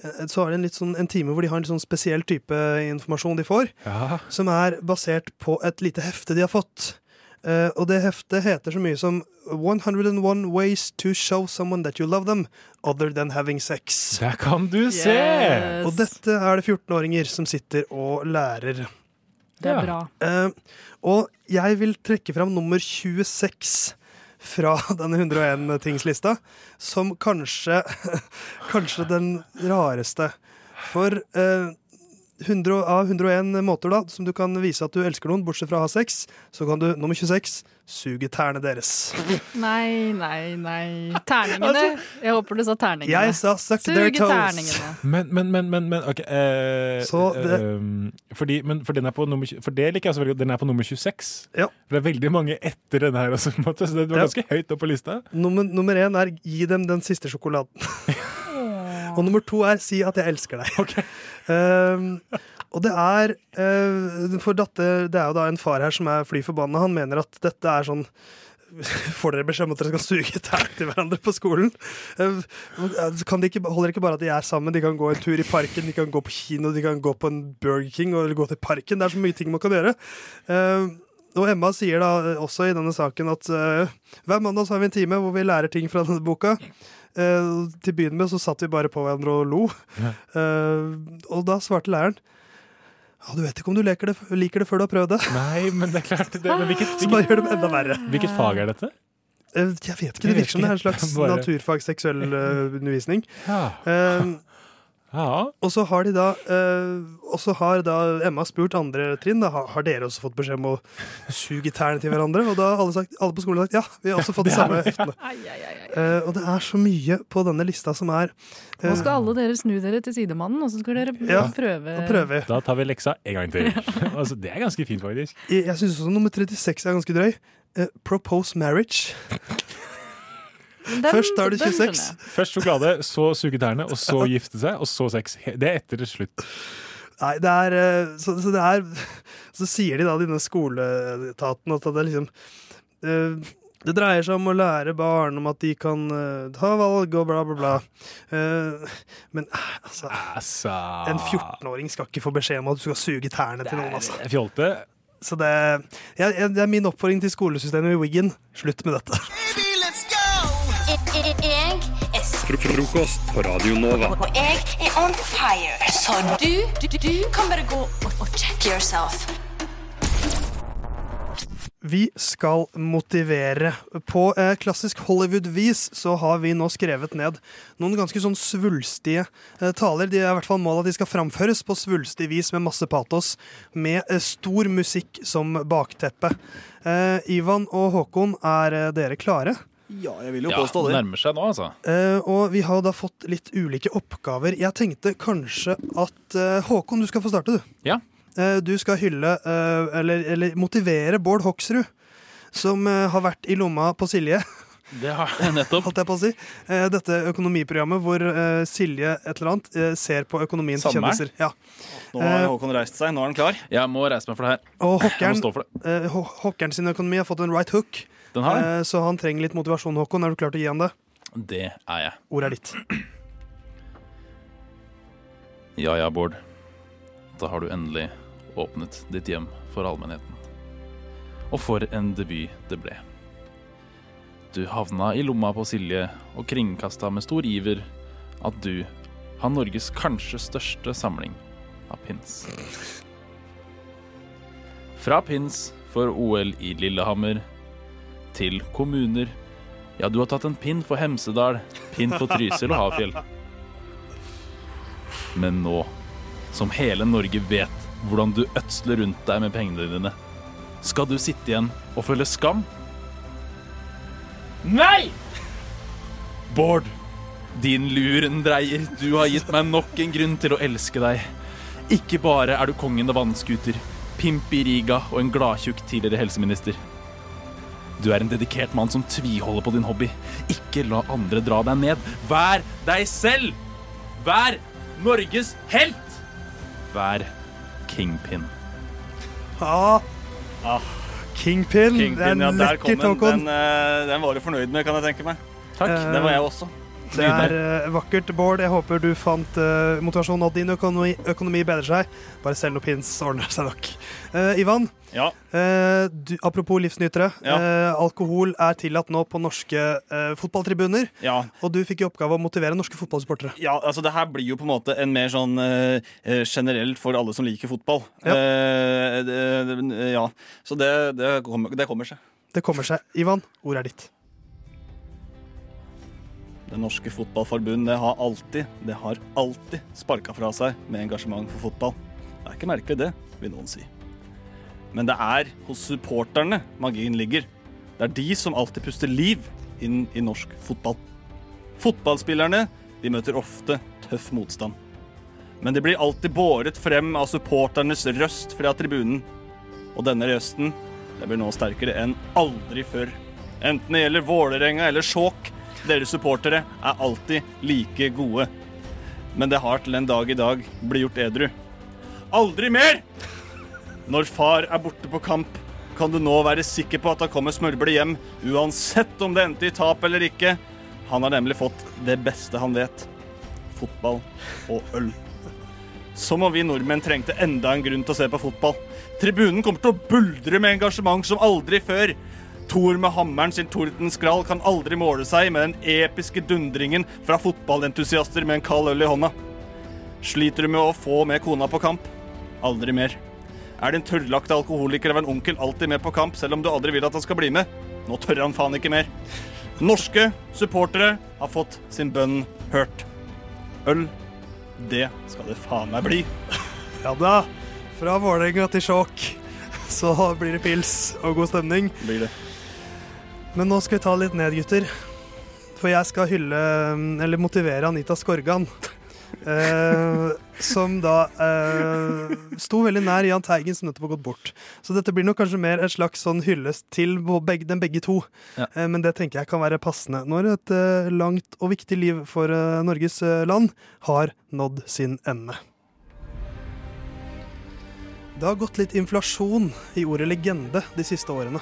eh, Så har de en, litt sånn, en time hvor de har en sånn spesiell type informasjon de får, Ja. som er basert på et lite hefte de har fått. Eh, og det heftet heter så mye som 101 ways to show someone that you love them, other than having sex. Der kan du se! Og dette er det 14-åringer som sitter og lærer. Det er bra. Uh, og jeg vil trekke fram nummer 26 fra [laughs] denne 101-tingslista, som kanskje [laughs] Kanskje den rareste. For eh, 100, av 101 måter da, som du kan vise at du elsker noen, bortsett fra å ha sex, så kan du nummer 26 suge tærne deres. Nei, nei, nei. Terningene. Jeg håper du sa terningene. Jeg sa suck their Suge toes. terningene. Men, men, men, men, men ok eh, Så det- eh, fordi, men, for, den er på nummer, for det liker jeg så veldig godt. Den er på nummer 26. Ja. For det er veldig mange etter den her også, så det var Ja. ganske høyt opp på lista. Nummer, nummer én er gi dem den siste sjokoladen. [laughs] og nummer to er si at jeg elsker deg. [laughs] Um, og det er uh, For datter, det er jo da en far her som er fly forbanna. Han mener at dette er sånn [laughs] Får dere beskjed om at dere skal suge tær til hverandre på skolen? Eh, Kan de ikke, holder det ikke bare at de er sammen? De kan gå en tur i parken, de kan gå på kino, de kan gå på en Burger King eller gå til parken. Det er så mye ting man kan gjøre. Eh, og Emma sier da også i denne saken at eh, hver mandag så har vi en time hvor vi lærer ting fra denne boka. Eh, til å begynne med så satt vi bare på hverandre og lo. Eh, og da svarte læreren ja, du vet ikke om du liker det, liker det før du har prøvd det. Nei, men det er klart det, men hvilket, Så bare gjør det enda verre. Hvilket fag er dette? Eh, Jeg vet ikke, det virker som det er en slags [laughs] Bare- naturfag seksuell undervisning. Ja. Eh, Og så har de da eh, Og så har da Emma spurt andre trinn da, har, dere også fått beskjed om å suge tærne til hverandre. Og da har alle, sagt, alle på skolen sagt ja, vi har også fått de samme heftene. Eh, og det er så mye på denne lista som er eh, Nå skal alle dere snu dere til sidemannen, og så skal dere Ja, prøve da prøver. Da tar vi leksa en gang til. [laughs] altså, det er ganske fint, faktisk. Jeg, jeg syns også nummer 36 er ganske drøy. Eh, propose marriage. Først er du 26. Først sjokolade, så suge tærne, og så gifte seg, og så sex. Det er etter slutt. Nei, det er eh, så, så det er [laughs] Så sier de da, denne skoleetaten, at det er liksom eh, Det dreier seg om å lære barn om at de kan eh, ta valg og bla, bla, bla. Men eh, altså, En 14-åring skal ikke få beskjed om at du skal suge tærne til noen. altså. Fjolte. Så det, jeg, jeg, det er min oppfordring til skolesystemet i Wiggen. Slutt med dette. Jeg er Frokost på Radio Nova. og jeg er on fire. Så du, du, du kan bare gå og, og check yourself. Vi skal motivere. På eh, klassisk Hollywood-vis så har vi nå skrevet ned noen ganske sånn svulstige eh, taler. De er i hvert fall målet at de skal framføres på svulstig vis med masse patos, med eh, stor musikk som bakteppe. Eh, Ivan og Håkon, er eh, dere klare? Ja, jeg vil jo Ja, påstå det. nærmer seg nå, altså. Eh, og vi har da fått litt ulike oppgaver. Jeg tenkte kanskje at eh, Håkon, du skal få starte, du. Ja. Eh, du skal hylle, eh, eller, eller motivere Bård Hoksrud, som eh, har vært i lomma på Silje. [laughs] Det har jeg nettopp. Holdt jeg på å si. Eh, dette økonomiprogrammet hvor Silje et eller annet ser på økonomien til kjendiser. Ja. Nå har Håkon reist seg, nå er han klar. Jeg må reise meg for det her. Og Jeg hockeren, må stå for det. hockeren sin økonomi har fått en right hook, Den har den. eh, så han trenger litt motivasjon. Håkon, er du klar til å gi han det? Det er jeg. Ordet er ditt. Ja ja, Bård. Da har du endelig åpnet ditt hjem for allmennheten. Og for en debut det ble. Du havna i lomma på Silje og kringkasta med stor iver at du har Norges kanskje største samling av pins. Fra pins for OL i Lillehammer til kommuner. Ja, du har tatt en pinn for Hemsedal, pinn for Trysil og Hafjell. Men nå, som hele Norge vet hvordan du ødsler rundt deg med pengene dine, skal du sitte igjen og føle skam? Nei! Bård, din lurendreier, du har gitt meg nok en grunn til å elske deg. Ikke bare er du kongen av vannskuter, pimp i Riga og en gladtjukk tidligere helseminister. Du er en dedikert mann som tviholder på din hobby. Ikke la andre dra deg ned. Vær deg selv! Vær Norges helt! Vær kingpin. Ah, Kingpin. Kingpin, det er ja, der kom lekkert, den. Den, eh, den var du fornøyd med, kan jeg tenke meg. Takk. Det var jeg også. Det er eh, vakkert, Bård. Jeg håper du fant uh, motivasjon, og at din økonomi, økonomi bedrer seg. Bare selg noe pins, ordner seg nok. Uh, Ivan, Ja. uh, du, apropos livsnytere. Ja. eh, alkohol er tillatt nå på norske eh, fotballtribuner. Ja. Og du fikk i oppgave å motivere norske fotballsupportere. Ja, altså det her blir jo på en måte en mer sånn eh, eh, generelt for alle som liker fotball. Ja. Eh, det. Så det, det, kommer, det kommer seg. Det kommer seg. Ivan, ordet er ditt. Det norske fotballforbundet har alltid, det har alltid sparka fra seg med engasjement for fotball. Det er ikke merkelig det, vil noen si. Men det er hos supporterne magien ligger. Det er de som alltid puster liv inn i norsk fotball. Fotballspillerne de møter ofte tøff motstand. Men de blir alltid båret frem av supporternes røst fra tribunen. Og denne røsten det blir nå sterkere enn aldri før. Enten det gjelder Vålerenga eller Skjåk, deres supportere er alltid like gode. Men det har til en dag i dag blitt gjort edru. Aldri mer! Når far er borte på kamp, kan du nå være sikker på at han kommer smørble hjem, uansett om det endte i tap eller ikke. Han har nemlig fått det beste han vet. Fotball og øl. Som om vi nordmenn trengte enda en grunn til å se på fotball. Tribunen kommer til å buldre med engasjement som aldri før. Thor med hammeren sin tordenskrall kan aldri måle seg med den episke dundringen fra fotballentusiaster med en kald øl i hånda. Sliter du med å få med kona på kamp? Aldri mer. Er din tørrlagte alkoholiker av en onkel alltid med på kamp, selv om du aldri vil at han skal bli med? Nå tør han faen ikke mer. Norske supportere har fått sin bønn hørt. Øl Det skal det faen meg bli. Ja da. Fra Vålerenga til Skjåk så blir det pils og god stemning. Blir det. Men nå skal vi ta litt ned, gutter. For jeg skal hylle, eller motivere Anita Skorgan. [laughs] Eh, som da eh, sto veldig nær Jahn Teigen, som nettopp har gått bort. Så dette blir nok kanskje mer et slags sånn hyllest til begge, dem begge to. Ja. Eh, men det tenker jeg kan være passende når et eh, langt og viktig liv for eh, Norges eh, land har nådd sin ende. Det har gått litt inflasjon i ordet legende de siste årene.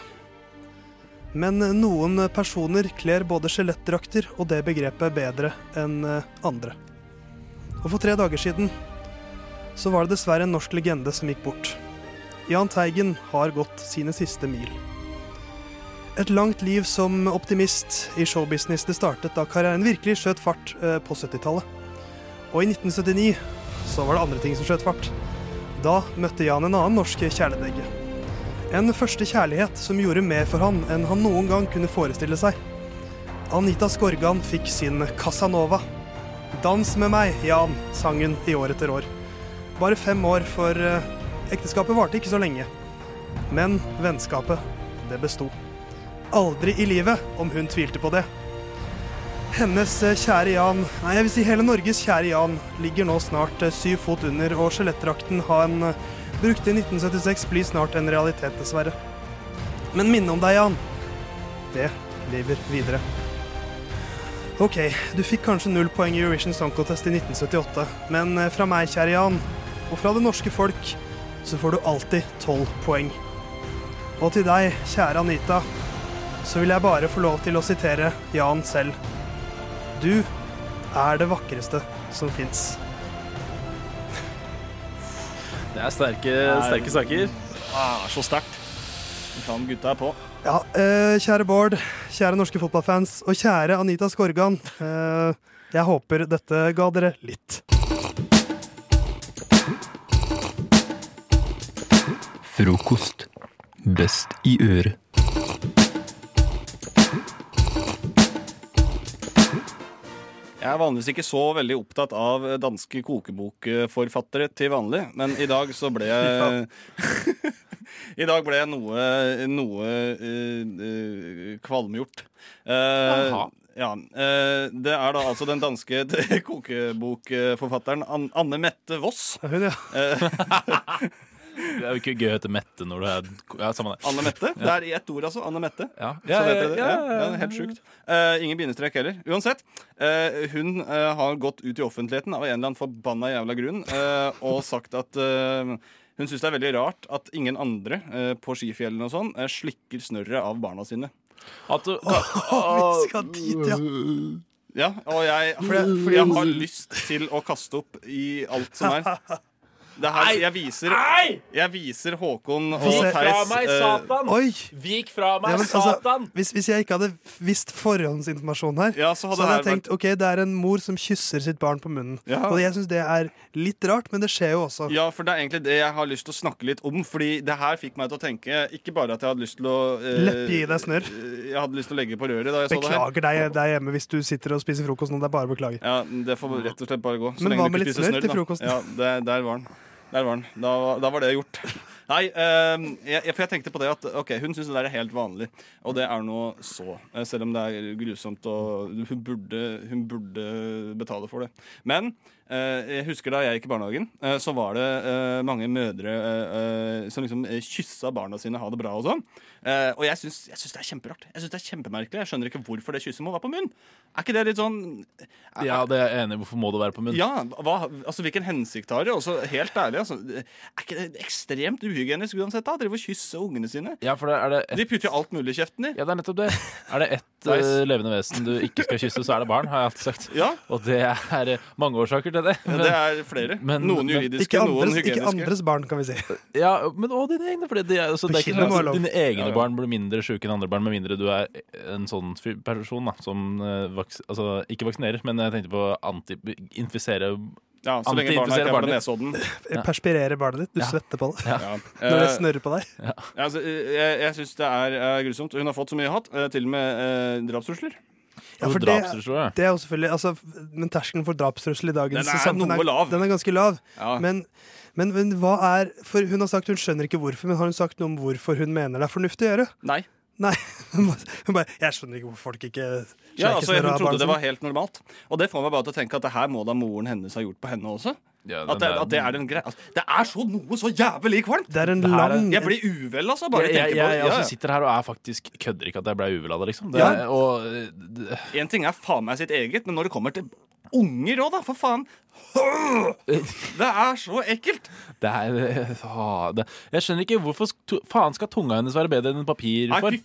Men noen personer kler både skjelettdrakter og det begrepet bedre enn eh, andre. Og for tre dager siden så var det dessverre en norsk legende som gikk bort. Jahn Teigen har gått sine siste mil. Et langt liv som optimist i showbusiness det startet da karrieren virkelig skjøt fart eh, på 70-tallet. Og i 1979 så var det andre ting som skjøt fart. Da møtte Jan en annen norsk kjæledegge. En første kjærlighet som gjorde mer for han enn han noen gang kunne forestille seg. Anita Skorgan fikk sin Casanova. Dans med meg, Jan, sang hun i år etter år. Bare fem år, for eh, ekteskapet varte ikke så lenge. Men vennskapet, det besto. Aldri i livet om hun tvilte på det. Hennes eh, kjære Jan, nei jeg vil si hele Norges kjære Jan, ligger nå snart eh, syv fot under, og skjelettdrakten har eh, brukte i 1976 blir snart en realitet, dessverre. Men minnet om deg, Jan, det lever videre. Ok, du fikk kanskje null poeng i Eurovision Song Contest i 1978, men eh, fra meg, kjære Jan, og fra det norske folk, så får du alltid tolv poeng. Og til deg, kjære Anita, så vil jeg bare få lov til å sitere Jan selv. Du er det vakreste som fins. Det er sterke, sterke saker. Ah, så sterkt. Faen, gutta er på. Ja, eh, kjære Bård, kjære norske fotballfans, og kjære Anita Skorgan. Eh, jeg håper dette ga dere litt. Frokost. Best i øret. Jeg er vanligvis ikke så veldig opptatt av danske kokebokforfattere til vanlig, men i dag så ble [laughs] jeg [laughs] I dag ble jeg noe, noe uh, uh, kvalmgjort. Uh, ja, det er da altså den danske [laughs] kokebokforfatteren Anne Mette Voss. Hun, ja. Det er jo ikke gøy å hete Mette når du er Ja, samme det. Anne Mette. Det er i ett ord, altså. Anne Mette. Ja. Ja, vet ja, dere det. ja, Ja, ja, ja, ja. helt sjukt. Uh, ingen bindestrek heller. Uansett. Uh, hun uh, har gått ut i offentligheten av en eller annen forbanna jævla grunn eh, og sagt at hun syns det er veldig rart at ingen andre på skifjellene og sånn slikker snørret av barna sine. At du [laughs] vi skal dit, ja. Ja, og jeg, fordi, fordi jeg har lyst til å kaste opp i alt som er. [laughs] Det her, jeg, viser, jeg viser Håkon og Vik fra meg, eh, Satan! Oi! Vik fra meg, Ja, men, altså, Satan! hvis, hvis jeg ikke hadde visst forhåndsinformasjon her, Ja, så så hadde, hadde jeg tenkt vært... ok, det er en mor som kysser sitt barn på munnen. Ja. Og jeg syns det er litt rart, men det skjer jo også. Ja, for det er egentlig det jeg har lyst til å snakke litt om. Fordi det her fikk meg til å tenke Ikke bare at jeg hadde lyst til å eh, Leppe i deg snørr. Jeg hadde lyst til å legge på røret da jeg så det her. Beklager deg der hjemme hvis du sitter og spiser frokost nå. Det er bare å beklage. Ja, Det får rett og slett bare gå. Så Men lenge hva med litt snørr til frokosten? Ja, det, der var den. Der var den. Da, da var det gjort. Nei, eh, jeg, for jeg tenkte på det at ok, hun syns det der er helt vanlig, og det er noe så. Eh, Selv om det er grusomt og hun burde, hun burde betale for det. Men eh, jeg husker da jeg gikk i barnehagen, eh, så var det mange mødre som liksom kyssa barna sine ha det bra og sånn. Eh, og jeg syns, jeg syns det er kjemperart. Jeg syns det er kjempemerkelig. Jeg skjønner ikke hvorfor det kysset må være på munn. Er ikke det litt sånn Ja, det er jeg enig i. Hvorfor må det være på munn? ja, hva, altså Hvilken hensikt har det? Også, helt ærlig, altså, Er ikke det ekstremt uhygienisk uansett? da? Drive og kysse ungene sine? Ja, for det er det De putter jo alt mulig i kjeften i. Ja, det er nettopp det. Er det ett [laughs] Nice. eh, levende vesen du ikke skal kysse, så er det barn, har jeg alltid sagt. Ja. Og det er eh, mange årsaker til det. Ja, det er flere. Noen juridiske, andres, noen hygieniske. ikke andres barn, kan vi si. Ja, men òg dine egne. For det, er, altså, det er ikke lov. dine egne Ja, ja. barn blir mindre sjuke enn andre barn, med mindre du er en sånn person da, som eh, vaks altså, ikke vaksinerer, men jeg tenkte på anti-infisere Ja, så lenge barna ikke har Nesodden. Perspirere barnet ditt. Du Ja. svetter på det. Ja. [laughs] Når det Eh, snørrer på deg. Ja, altså, jeg jeg syns det er eh, grusomt. Hun har fått så mye hat, eh, til og med eh, drapstrusler. Ja, for det, det er jo selvfølgelig altså, Men terskelen for drapstrussel i dagens Den er samfunn. Den er ganske lav. Ja. Men, men, men hva er For hun har sagt hun skjønner ikke hvorfor, men har hun sagt noe om hvorfor hun mener det er fornuftig å gjøre? Nei. Nei. [laughs] Hun bare Jeg skjønner ikke hvorfor folk ikke Ja, altså, Hun trodde det var helt normalt. Og det får meg bare til å tenke at det her må da moren hennes ha gjort på henne også. Ja, at, det, at det er den greia altså, Det er så noe så jævlig kvalmt! Det er en Det lang Jeg blir uvel, altså. Bare jeg, jeg, jeg, på det. også Ja, ja. sitter her og er faktisk kødder ikke at jeg ble uvel av det, liksom. Det, Ja. og, eh, En ting er faen meg sitt eget, men når det kommer til unger òg, da, for faen Det er så ekkelt! det er det, Jeg skjønner ikke hvorfor faen skal tunga hennes være bedre enn papir for?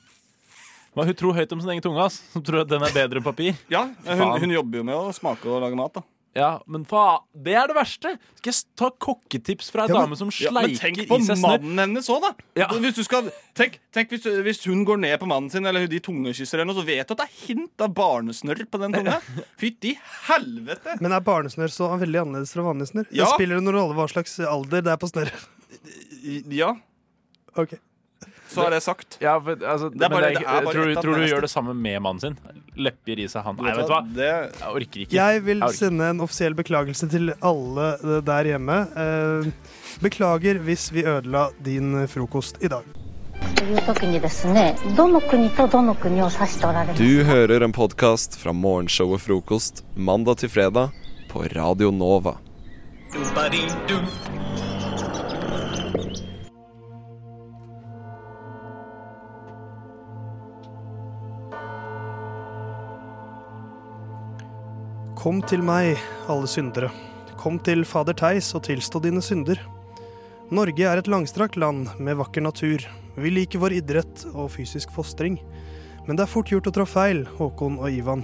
hun tror høyt om sin egen tunge, ass. Som tror at den er bedre enn papir. Ja, hun, hun jobber jo med å smake og lage mat, da. Ja, men faen, det er det verste! Skal jeg ta kokketips fra ei Ja, dame som sleiker tenk i seg snørr? mannen hennes òg, da! Hvis du skal, tenk tenk hvis, hvis hun går ned på mannen sin, eller de tungekysser henne, så vet du at det er hint av barnesnørr på den tunga. [laughs] Fytti helvete! Men er barnesnørr så veldig annerledes fra vanlig snørr? Ja. Det spiller det noen rolle hva slags alder det er på snørret? Ja. Ok. Så er det sagt. Ja, for, altså, Det er men bare- det er, det er bare tror, ett av tror du neste. gjør det samme med mannen sin? Lepper i seg han. Nei, Vet vet du du hva? hva, det- Jeg orker ikke. Jeg vil Jeg orker. sende en offisiell beklagelse til alle eh, der hjemme. Eh, Beklager hvis vi ødela din eh, frokost i dag. という時にですねどの国とどの国を指しておられます Du hører en podkast fra morgenshowet Frokost mandag til fredag på Radio Nova. Kom til meg, alle syndere. Kom til Fader Theis og tilstå dine synder. Norge er et langstrakt land med vakker natur. Vi liker vår idrett og fysisk fostring. Men det er fort gjort å trå feil, Håkon og Ivan.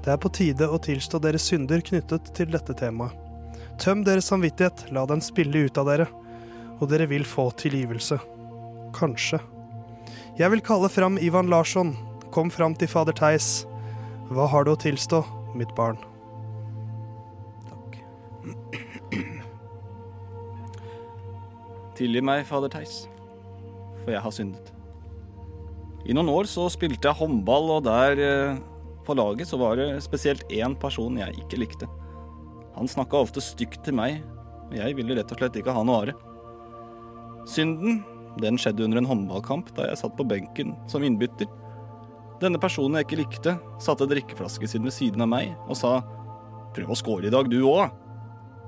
Det er på tide å tilstå deres synder knyttet til dette temaet. Tøm deres samvittighet, la den spille ut av dere, og dere vil få tilgivelse. Kanskje. Jeg vil kalle fram Ivan Larsson. Kom fram til fader Theis. Hva har du å tilstå, mitt barn? Tilgi meg, fader Theis, for jeg har syndet. I noen år så spilte jeg håndball, og der eh, på laget så var det spesielt én person jeg ikke likte. Han snakka ofte stygt til meg, og jeg ville rett og slett ikke ha noe det. Synden, den skjedde under en håndballkamp da jeg satt på benken som innbytter. Denne personen jeg ikke likte, satte drikkeflasken sin ved siden av meg og sa prøv å score i dag, du òg.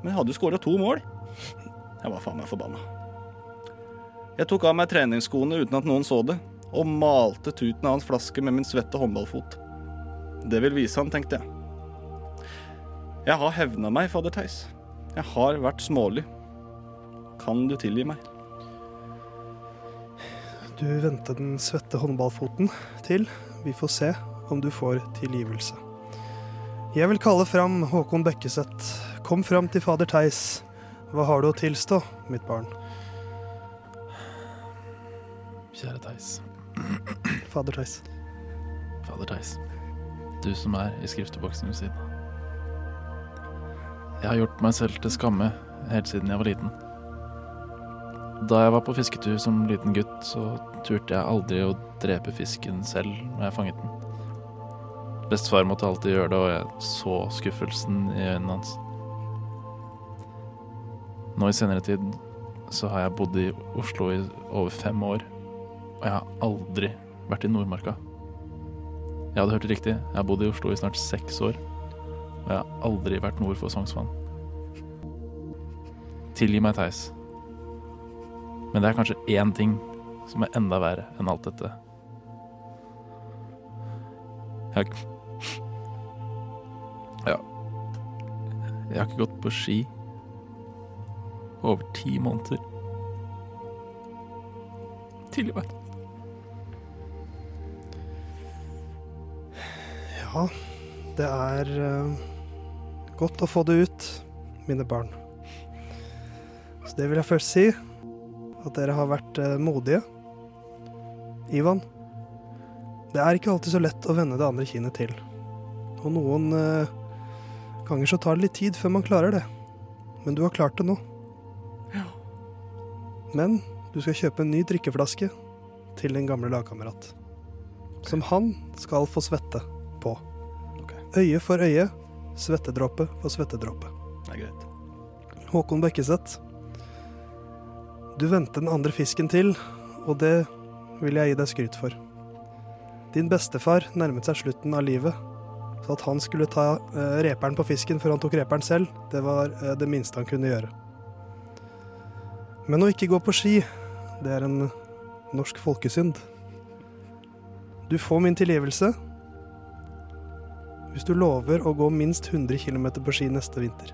Men jeg hadde jo skåra to mål. Jeg var faen meg forbanna. Jeg tok av meg treningsskoene uten at noen så det, og malte tuten av hans flaske med min svette håndballfot. Det vil vise han, tenkte jeg. Jeg har hevna meg, fader Theis. Jeg har vært smålig. Kan du tilgi meg? Du vendte den svette håndballfoten til. Vi får se om du får tilgivelse. Jeg vil kalle fram Håkon Bekkeseth. Kom fram til fader Theis. Hva har du å tilstå, mitt barn? Kjære Theis. Fader Theis. Fader Theis. Du som er i skrifteboksen ved siden av. Jeg har gjort meg selv til skamme helt siden jeg var liten. Da jeg var på fisketur som liten gutt, så turte jeg aldri å drepe fisken selv når jeg fanget den. Bestefar måtte alltid gjøre det, og jeg så skuffelsen i øynene hans. Nå i senere tid så har jeg bodd i Oslo i over fem år, og jeg har aldri vært i Nordmarka. Jeg hadde hørt det riktig. Jeg har bodd i Oslo i snart seks år. Og jeg har aldri vært nord for Sognsvann. Tilgi meg, Theis. Men det er kanskje én ting som er enda verre enn alt dette. Jeg Ja. Jeg har ikke gått på ski over ti måneder. Tilgi meg. Ja, det er eh, godt å få det ut, mine barn. Så det vil jeg først si. At dere har vært eh, modige. Ivan, det er ikke alltid så lett å vende det andre kinnet til. Og noen eh, ganger så tar det litt tid før man klarer det. Men du har klart det nå. Ja. Men du skal kjøpe en ny drikkeflaske til din gamle lagkamerat. Som han skal få svette på. Øye for øye, svettedråpe for svettedråpe. Det er greit. Håkon Bekkeseth. Du vendte den andre fisken til, og det vil jeg gi deg skryt for. Din bestefar nærmet seg slutten av livet, så at han skulle ta eh, reperen på fisken før han tok reperen selv, det var eh, det minste han kunne gjøre. Men å ikke gå på ski, det er en norsk folkesynd. Du får min tilgivelse hvis du lover å gå minst 100 km på ski neste vinter.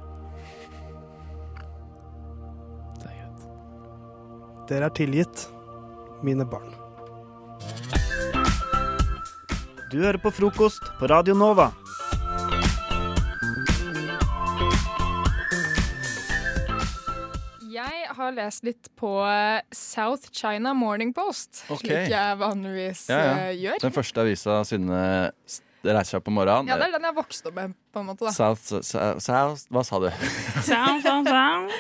Det er greit. Dere er tilgitt, mine barn. Du hører på frokost på Radio Nova. Jeg har lest litt på eh, South China Morning Post, okay. slik jeg vanligvis Ja, ja. eh, gjør. Den første avisa Synne reiser seg opp om morgenen. Ja, det er den jeg vokste opp med, på en måte. da South, South, South Hva sa du? South, South,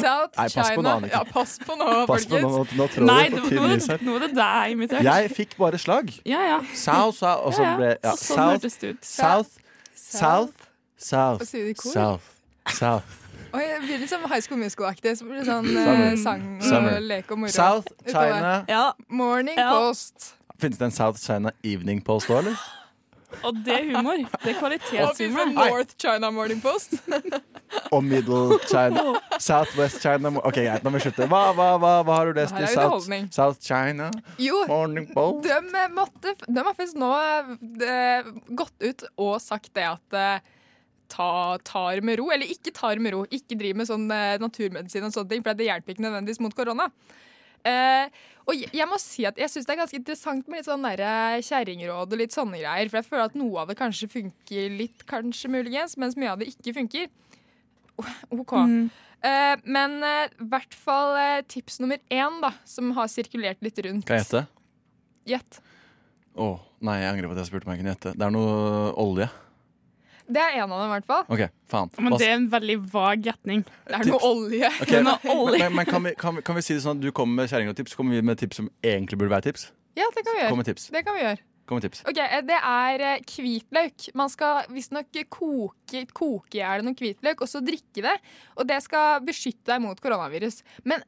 South Nei, pass på China. nå, noe, Ja, pass på nå, Pass på nå, nå, trår Nei, du på tynn is her. nå er det deg imitert. Jeg fikk bare slag. Ja, ja. South, south, og så ble ja. så Sånn South, det ut. South, South, South? South, South. Oi, det blir litt sånn High School Musical-aktig. Så blir det sånn eh, sang og Summer. lek og moro. South China. Ja. Morning Post. Finnes det en South China Evening Post òg, eller? Og det er humor. Det er kvalitetshumor. Og vi får. North China Morning Post. [laughs] Og Middle China. Southwest China Ok, greit, nå må vi slutte. Hva, hva, hva, hva har du lest i South. South China? Jo, Morning Post? de, eh, måtte, de har faktisk nå de, gått ut og sagt det at eh, ta, tar med ro, eller ikke tar med ro. Ikke driv med sånn eh, naturmedisin og sånne ting, for det hjelper ikke nødvendigvis mot korona. Eh, og jeg, må si at jeg syns det er ganske interessant med litt sånn derre kjerringråd og litt sånne greier. For jeg føler at noe av det kanskje funker litt, kanskje muligens, mens mye av det ikke funker. OK. Mm. Eh, men i hvert fall eh, tips nummer én, da, som har sirkulert litt rundt. Kan jeg gjette? Gjett. Å, nei, jeg angrer på at jeg spurte om jeg kunne gjette. Det er noe olje. Det er en av dem, i hvert fall. OK, faen. Men det er en veldig vag gjetning. Det er noe olje. Okay. [laughs] Det er noe olje. Men, men kan, vi, kan, vi, kan vi si det sånn at du kommer med kjerring og tips, så kommer vi med tips som egentlig burde være tips? Ja, det kan vi gjøre. Kom med tips. Det kan vi gjøre. Kom med tips. Ok, eh, Det er eh, hvitløk. Man skal visstnok koke, koke i hjel noe hvitløk og så drikke det. Og det skal beskytte deg mot koronavirus. Men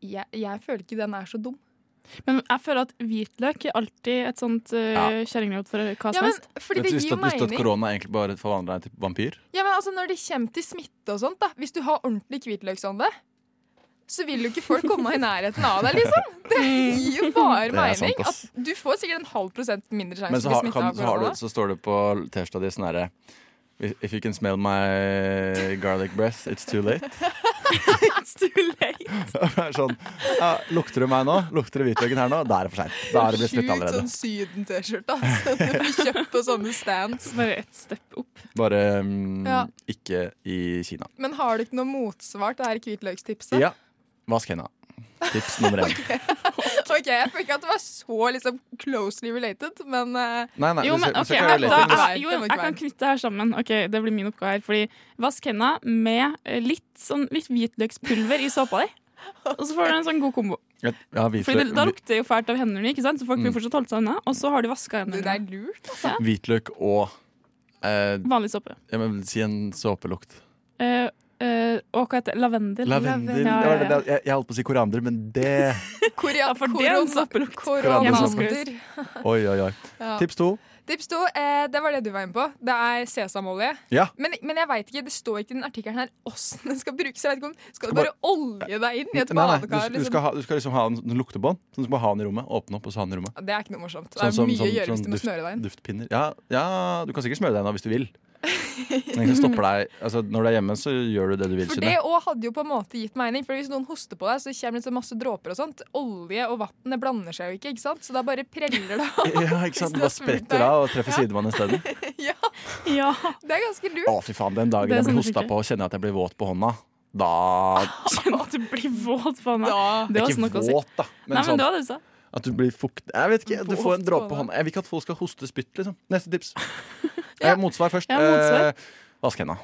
jeg, jeg føler ikke den er så dum. Men jeg føler at hvitløk er alltid et sånt uh, Ja. kjerringråd for hva som helst. Ja, men, det visste at, at korona egentlig bare forvandler deg til vampyr? Ja, men altså Når det kommer til smitte og sånt, da hvis du har ordentlig hvitløksånde, så vil jo ikke folk komme i nærheten av deg, liksom. Det gir jo bare sant, mening. At du får sikkert en halv prosent mindre Men sjanse for å bli smitta av så, har du, korona. så står det på T-skjorta di sånn herre If you can smell my garlic breath, it's too late. [laughs] It's too late. [laughs] Er sånn, ja, lukter du meg nå? Lukter du hvitløken her nå? Da er det for seint. Da er det blitt allerede. Sjukt sånn Syden-T-skjorte. Altså. [laughs] Du får kjøpt på sånne stands. Bare ett step opp. Bare um, Ja. ikke i Kina. Men har du ikke noe motsvar til det her hvitløkstipset? Ja. Vask henda. Tips nummer én. [laughs] ok, Jeg føler ikke at det var så liksom closely related, men eh, Nei, nei, Jo, men okay, du ok, skal ikke jeg, da, jeg, jo, jeg kan knytte det her sammen. Ok, Det blir min oppgave her. Fordi Vask hendene med eh, litt, sånn, litt hvitløkspulver i såpa di. Og så får du en sånn god kombo. Ja, Fordi det, Da lukter det jo fælt av hendene, ikke sant? så folk vil Mm. fortsatt holde seg unna. Og så har de vaska hendene. Det er lurt, altså. hvitløk og eh, Vanlig såpe. Ja, men si en såpelukt. Eh, eh, og hva heter det? Lavendel. Lavendel. Ja, ja, ja, det, det, jeg, jeg holdt på å si koriander, men det [laughs] Korea, for det er en såpelukt. Koriander. [laughs] Oi, oi, oi. Ja. Tips to. Tips to, eh, det var det du var inne på. Det er sesamolje. Ja. Men, men jeg vet ikke, det står ikke i den artikkelen her åssen den skal brukes. Jeg vet ikke om, Skal du bare olje deg inn i et du, badekar? du, Liksom? skal ha, du skal liksom ha en en luktebånd. på. Sånn, du skal bare ha den i rommet. Åpne opp og så ha den i rommet. Det er ikke noe morsomt. Det Sånn er som- mye sånn- å gjøre hvis sånn du må duft- smøre deg inn. Duftpinner. Ja, ja, du kan sikkert smøre deg inn hvis du vil. [laughs] Men det stopper deg altså, Når du er hjemme, så gjør du det du vil. For det òg hadde jo på en måte gitt mening. For hvis noen hoster på deg, så kommer det så masse dråper og sånt. Olje og vann blander seg jo ikke, ikke sant? Så da bare preller det av. [laughs] Ja, ikke sant? Bare spretter av og treffer sidemannen isteden. [laughs] ja. ja. Det er ganske lurt. Å, fy faen. Den dagen jeg blir sånn hosta på og kjenner at jeg blir våt på hånda, da Kjenner at du blir våt på henne. Det var Ikke våt, da. Men Nei, sånn- men det var det du sa. At du blir fukt Jeg vet ikke, du får en dråpe på hånda. Jeg vil ikke at folk skal hoste spytt, liksom. Neste tips. [laughs] Eh, motsvar først. Ja, motsvar. Eh, Vask henda.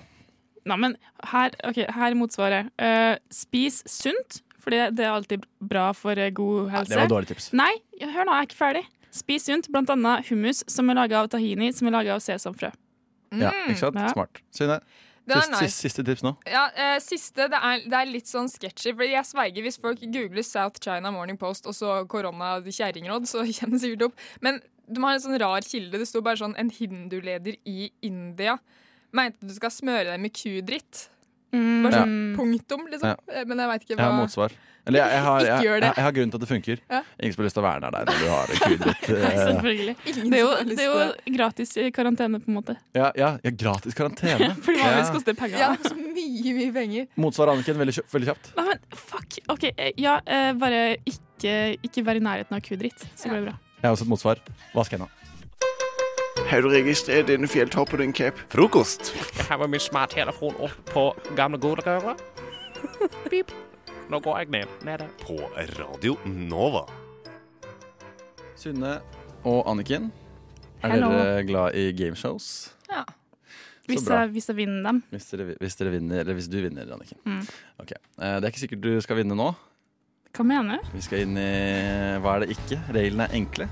Nei, men her, okay, her er motsvaret. Eh, spis sunt, for det er alltid bra for eh, god helse. det var dårlig tips. Nei, hør nå, jeg er ikke ferdig. Spis sunt, blant annet hummus som er laga av tahini, som er laga av sesamfrø. Ja, Mm. ikke sant? Ja. Smart. Synne, Siste, nice. siste, siste tips nå. Ja, eh, Siste, det er, det er litt sånn sketchy. For jeg sverger, Hvis folk googler South China Morning Post og så korona kjerringråd, så [laughs] kommer det sikkert opp. Men de har en sånn rar kilde. Det sto bare sånn En hinduleder i India mente du skal smøre deg med kudritt. Bare sånn Ja. punktum, liksom. Ja. Eh, Men jeg veit ikke Jeg har hva motsvar. Eller jeg, jeg, har, jeg, jeg, jeg har grunn til at det funker. Ja. Ingen som har lyst til å være deg når du har kudritt. Nei, [laughs] eh, selvfølgelig. Det er, jo, det er jo gratis karantene, på en måte. Ja, ja, ja, gratis karantene. [laughs] Fordi vanligvis vil koster det penger. Ja, så mye, mye penger. Motsvar, Anniken. Veldig, veldig kjapt. Nei, men fuck. OK, eh, ja, eh, bare ikke, ikke være i nærheten av kudritt, så blir det bra. Jeg har også et motsvar. Vask hendene. Har du registrert denne fjelltoppen din, Cap? Frokost. Jeg har med min smarttelefon opp på gamle gode døra. Pip. Nå går jeg ned. Nede. På Radio Nova. Synne og Anniken, er Hello. dere glad i gameshows? Ja. Hvis jeg, hvis jeg vinner dem. Hvis dere, hvis dere vinner, eller hvis du vinner, Anniken. Mm. Ok. Eh, Det er ikke sikkert du skal vinne nå. Hva mener du? Vi skal inn i Hva er det ikke? Reglene er enkle.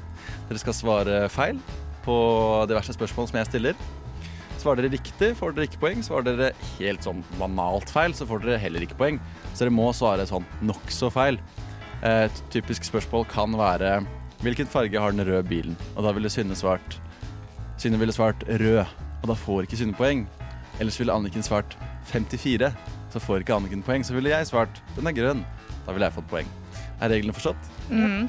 Dere skal svare feil på diverse spørsmål som jeg stiller. Svarer dere riktig, får dere ikke poeng. Svarer dere helt sånn banalt feil, så får dere heller ikke poeng. Så dere må svare sånn nokså feil. Eh, Et typisk spørsmål kan være Hvilken farge har den røde bilen? Og da ville Synne svart Synne ville svart rød, og da får ikke Synne poeng. Ellers ville Anniken svart 54, så får ikke Anniken poeng. Så ville jeg svart den er grønn. Da ville jeg fått poeng. Er reglene forstått? Mm.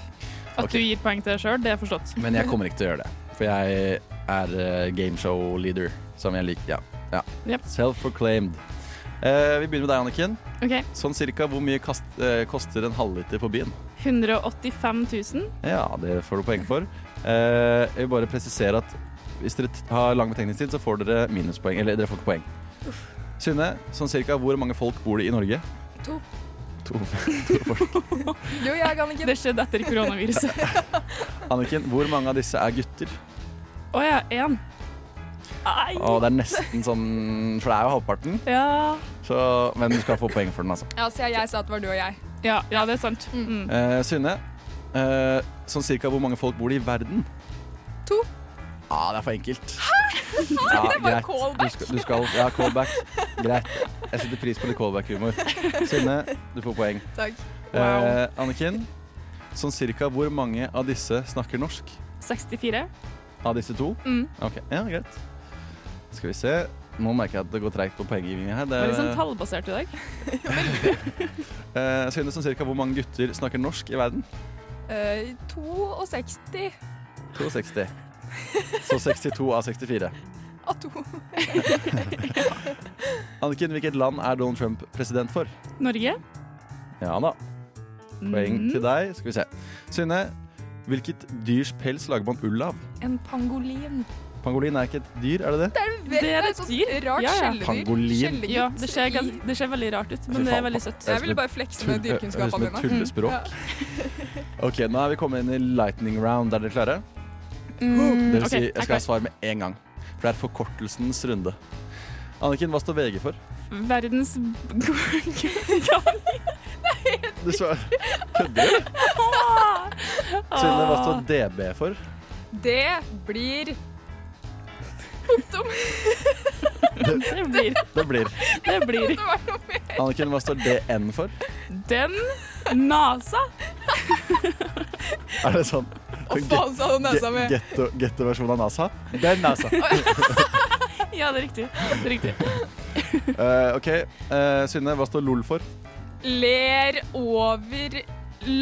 At okay. du gir poeng til deg sjøl, det er forstått. Men jeg kommer ikke til å gjøre det. For jeg er uh, gameshow leader, som jeg liker. Ja. ja. Yep. Self-proclaimed. Uh, vi begynner med deg, Anniken. Okay. Sånn cirka hvor mye kast, uh, koster en halvliter på byen? 185 000. Ja, det får du poeng for. Uh, jeg vil bare presisere at hvis dere har lang betegningstid, så får dere minuspoeng. Eller dere får ikke poeng. Synne, sånn cirka hvor mange folk bor det i Norge? To. To, to folk. Jo, jeg Anniken. Det skjedde etter koronaviruset. [laughs] Anniken, hvor mange av disse er gutter? Å ja, én. Og det er nesten sånn For det er jo halvparten. Ja. Så, men du skal få poeng for den, altså. Ja, Siden jeg sa at det var du og jeg. Ja, ja, det er sant. Mm. Uh, Synne, uh, sånn cirka hvor mange folk bor det i verden? To. Ja, det er for enkelt. Det var greit. Du skal, du skal, ja, callback. Greit. Jeg setter pris på litt callback-humor. Synne, du får poeng. Takk. Eh, Anniken, sånn cirka hvor mange av disse snakker norsk? 64. Av disse to? Mm. Ok, ja, greit. Skal vi se. Nå merker jeg at det går treigt på poenggivningen her. Det er litt sånn tallbasert i dag. [laughs] Eh, Synne, sånn cirka hvor mange gutter snakker norsk i verden? Eh, 62 62. [laughs] Så 62 av 64. av to. [laughs] Anniken, hvilket land er Donald Trump president for? Norge. Ja da. Poeng Mhm. til deg. Skal vi se. Synne, hvilket dyrs pels lager man ull av? En pangolin. Pangolin er ikke et dyr, er det det? Det er, veldig, Det er et sånt dyr. rart Ja, ja. Pangolin. Ja, det ser, det ser veldig rart ut, men det er veldig søtt. Jeg ville bare flekse med dyrekunnskapene dine. Det er som et tullespråk. Ja. Ok, nå er vi kommet inn i lightning round. Er dere klare? Mm, Det vil si, jeg jeg skal ha svar med en gang. For det er forkortelsens runde. Anniken, hva står VG for? Verdens [laughs] Du svarer Kødder du? Synne, hva står DB for? Det blir Punktum. [laughs] Det blir. Det blir. Det blir. Det blir. Anniken, hva står DN for? Den NASA. Er det sånn Å, faen, sa du nesa mi. Ge- getto- Getto-versjon av NASA? Den NASA. [laughs] Ja, det er riktig. Det er riktig. Uh, OK. Uh, Synne, hva står LOL for? Ler over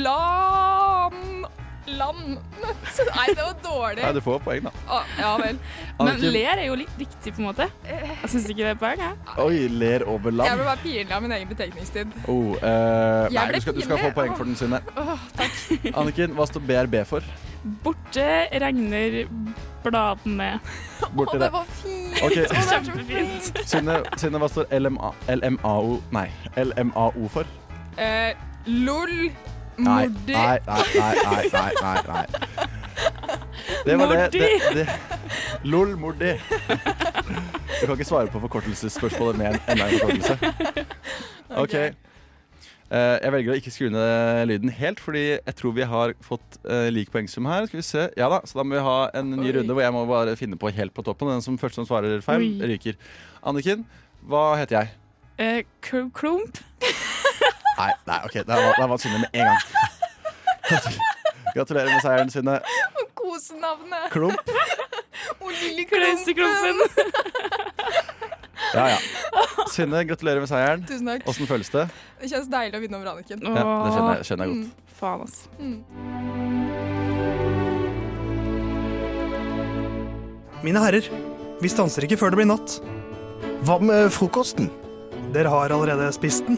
lan... Land [laughs] Nei, det var dårlig. Nei, du får poeng, da. Ah, ja vel. Men ler er jo litt riktig, på en måte. Jeg syns ikke det er poeng, jeg. Oi, ler over Jeg land. ble bare pinlig av min egen betenkningstid. Oh, eh, nei, du skal, du skal få poeng for den, Synne. Oh, takk. [laughs] Anniken, hva står BRB for? Borte regner bladene. [laughs] Borti Å, det. det var fint. Okay. Å, det var Kjempefint. fint. Synne, Synne, hva står LMA, LMAO Nei, LMAO for? Eh, LOL. Nei, nei, nei, nei, nei, nei, nei. Det var det, det, det. LOL Mordi. Du kan ikke svare på forkortelsesspørsmålet med en enda en forkortelse. [laughs] OK. Eh, jeg velger å ikke skru ned lyden helt, fordi jeg tror vi har fått eh, lik poengsum her. Skal vi se. Ja da, Så da må vi ha en ny Oi. runde hvor jeg må bare finne på helt på toppen. Den som første som svarer feil, ryker. Anniken, hva heter jeg? Eh, klump. [laughs] Nei, nei, ok, det var, da var Synne med en gang. Gratulerer med seieren, Synne. Og kosenavnet. Klump. Og lille Klauseklumpen. Ja, ja. Synne, gratulerer med seieren. Tusen takk. Åssen føles det? Det kjennes deilig å vinne over Anniken. Ja, det skjønner jeg, skjønner jeg godt. Mm, faen, ass. Mine herrer, vi stanser ikke før det blir natt. Hva med frokosten? Dere har allerede spist den.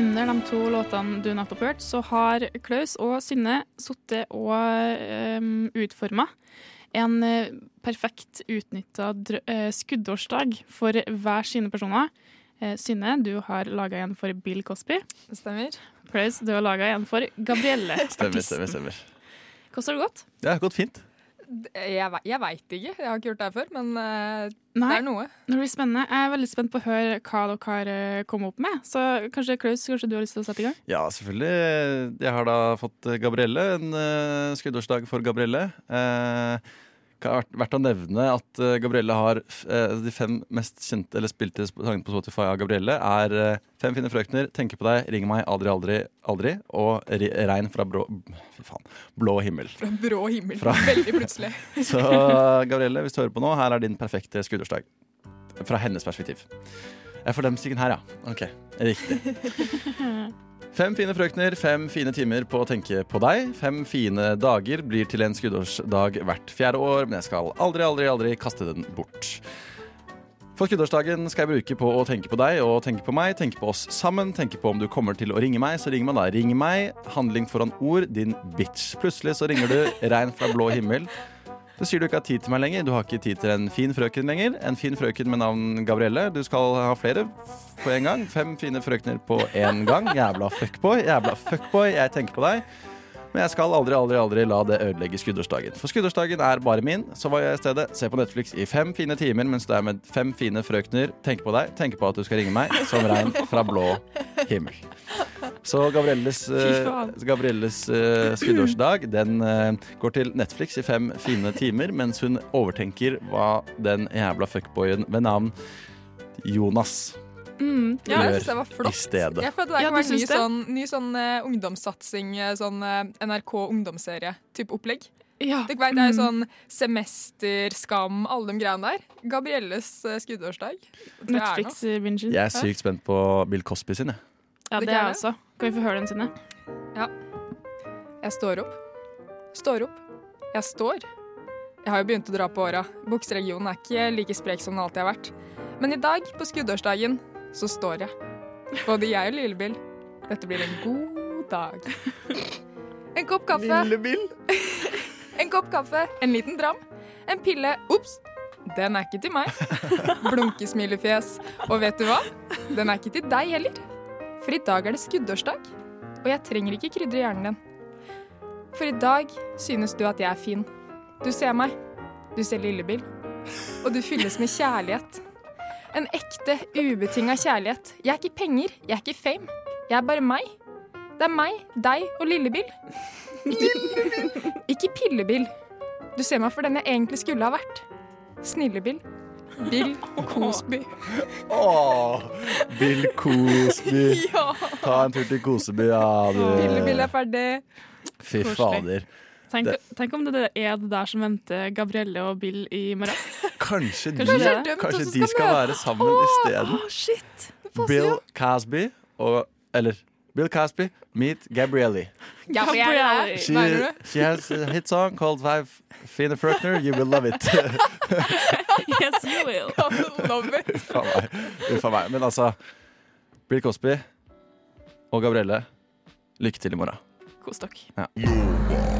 Under de to låtene du nettopp hørte, så har Klaus og Synne sittet og um, utforma en eh, perfekt utnytta uh, skuddårsdag for hver sine personer. Eh, Synne, du har laga en for Bill Cosby. Det stemmer. Klaus, du har laga en for Gabrielle. [laughs] Stemmer, stemmer, stemmer. Hvordan har det gått? Det har gått fint. Jeg, jeg veit ikke. Jeg har ikke gjort det her før, men uh, Nei. det er noe. Det blir spennende. Jeg er veldig spent på å høre hva dere har eh, kommet opp med. Så kanskje Klaus, kanskje du har lyst til å sette i gang? Ja, selvfølgelig. Jeg har da fått Gabrielle, en uh, skuddårsdag for Gabrielle. Eh, vært- verdt å nevne at eh, Gabrielle har eh, de fem mest kjente eller spilte sangene på Spotify av Gabrielle er eh, Fem fine frøkner, Tenker på deg, Ring meg, Aldri, aldri, aldri og Regn fra brå, fy faen, blå himmel. Fra brå himmel. Fra- Veldig plutselig. [laughs] Så Gabrielle, hvis du hører på nå, her er din perfekte skuddårsdag. Fra hennes perspektiv. Jeg får den musikken her, ja. Ok, riktig. [laughs] Fem fine frøkner, fem fine timer på å tenke på deg. Fem fine dager blir til en skuddårsdag hvert fjerde år, men jeg skal aldri, aldri, aldri kaste den bort. For skuddårsdagen skal jeg bruke på å tenke på deg og tenke på meg, tenke på oss sammen, tenke på om du kommer til å ringe meg, så ring meg da. Ring meg, handling foran ord, din bitch. Plutselig så ringer du, regn fra blå himmel. Du sier du ikke har tid til meg lenger. Du har ikke tid til en fin frøken lenger. En fin frøken med navn Gabrielle. Du skal ha flere på en gang. Fem fine frøkner på en gang. Jævla fuckboy. Jævla fuckboy. Jeg tenker på deg. Men jeg skal aldri, aldri, aldri la det ødelegge skuddårsdagen. For skuddårsdagen er bare min. Så var jeg i stedet. Se på Netflix i fem fine timer mens du er med fem fine frøkner. Tenker på deg. Tenker på at du skal ringe meg som regn fra blå himmel. Så Gabrielles, Fy eh. Gabrielles uh, skuddårsdag Den uh, går til Netflix i fem fine timer mens hun overtenker hva den jævla fuckboyen ved navn Jonas Mm, Ja, jeg synes det var flott. i stedet. Jeg føler at det der Ja, kan være en ny det? sånn, ny sånn uh, ungdomssatsing, eh, sånn uh, NRK ungdomsserie-type opplegg. Ja. Dere vet, det er jo Mm. sånn semester, skam, alle de greiene der. Gabrielles uh, skuddårsdag. Netflix-bingen. Jeg er sykt spent på Bill Cosby sin. jeg. Ja, Det det er jeg også. Kan vi få høre den sine? Ja. Jeg står opp. Står opp. Jeg står. Jeg har jo begynt å dra på åra. Bukseregionen er ikke like sprek som den alltid har vært. Men i dag, på skuddårsdagen, så står jeg. Både jeg og Lillebill. Dette blir en god dag. En kopp kaffe. Lillebill? En kopp kaffe, en liten dram, en pille Ops! Den er ikke til meg. Blunkesmilefjes. Og vet du hva? Den er ikke til deg heller. For i dag er det skuddårsdag, og jeg trenger ikke krydre hjernen din. For i dag synes du at jeg er fin. Du ser meg. Du ser Lillebill. Og du fylles med kjærlighet. En ekte, ubetinga kjærlighet. Jeg er ikke penger, jeg er ikke fame. Jeg er bare meg. Det er meg, deg og Lillebill. Ikke, ikke Pillebill. Du ser meg for den jeg egentlig skulle ha vært. Snillebill. Bill Cosby. Åh, Bill Cosby. [laughs] Ta en tur til Koseby, ja, du. Pillebill er ferdig. Fy fader. Tenk, Det- tenk om det er det der som venter Gabrielle og Bill i morgen. [laughs] Kanskje, Kanskje er de, kanskje Dømt de skal skal være sammen isteden. Oh! Bill Casby og Eller Bill Casby meet Gabrielle. Gabrielle. She, she has a hit song called Five Fine Frøkner. You will love it. [laughs] Yes, you will. [laughs] Love it. Uff a meg. Men altså Bill Cosby og Gabrielle Lykke til i morgen. Kos dere. Ja.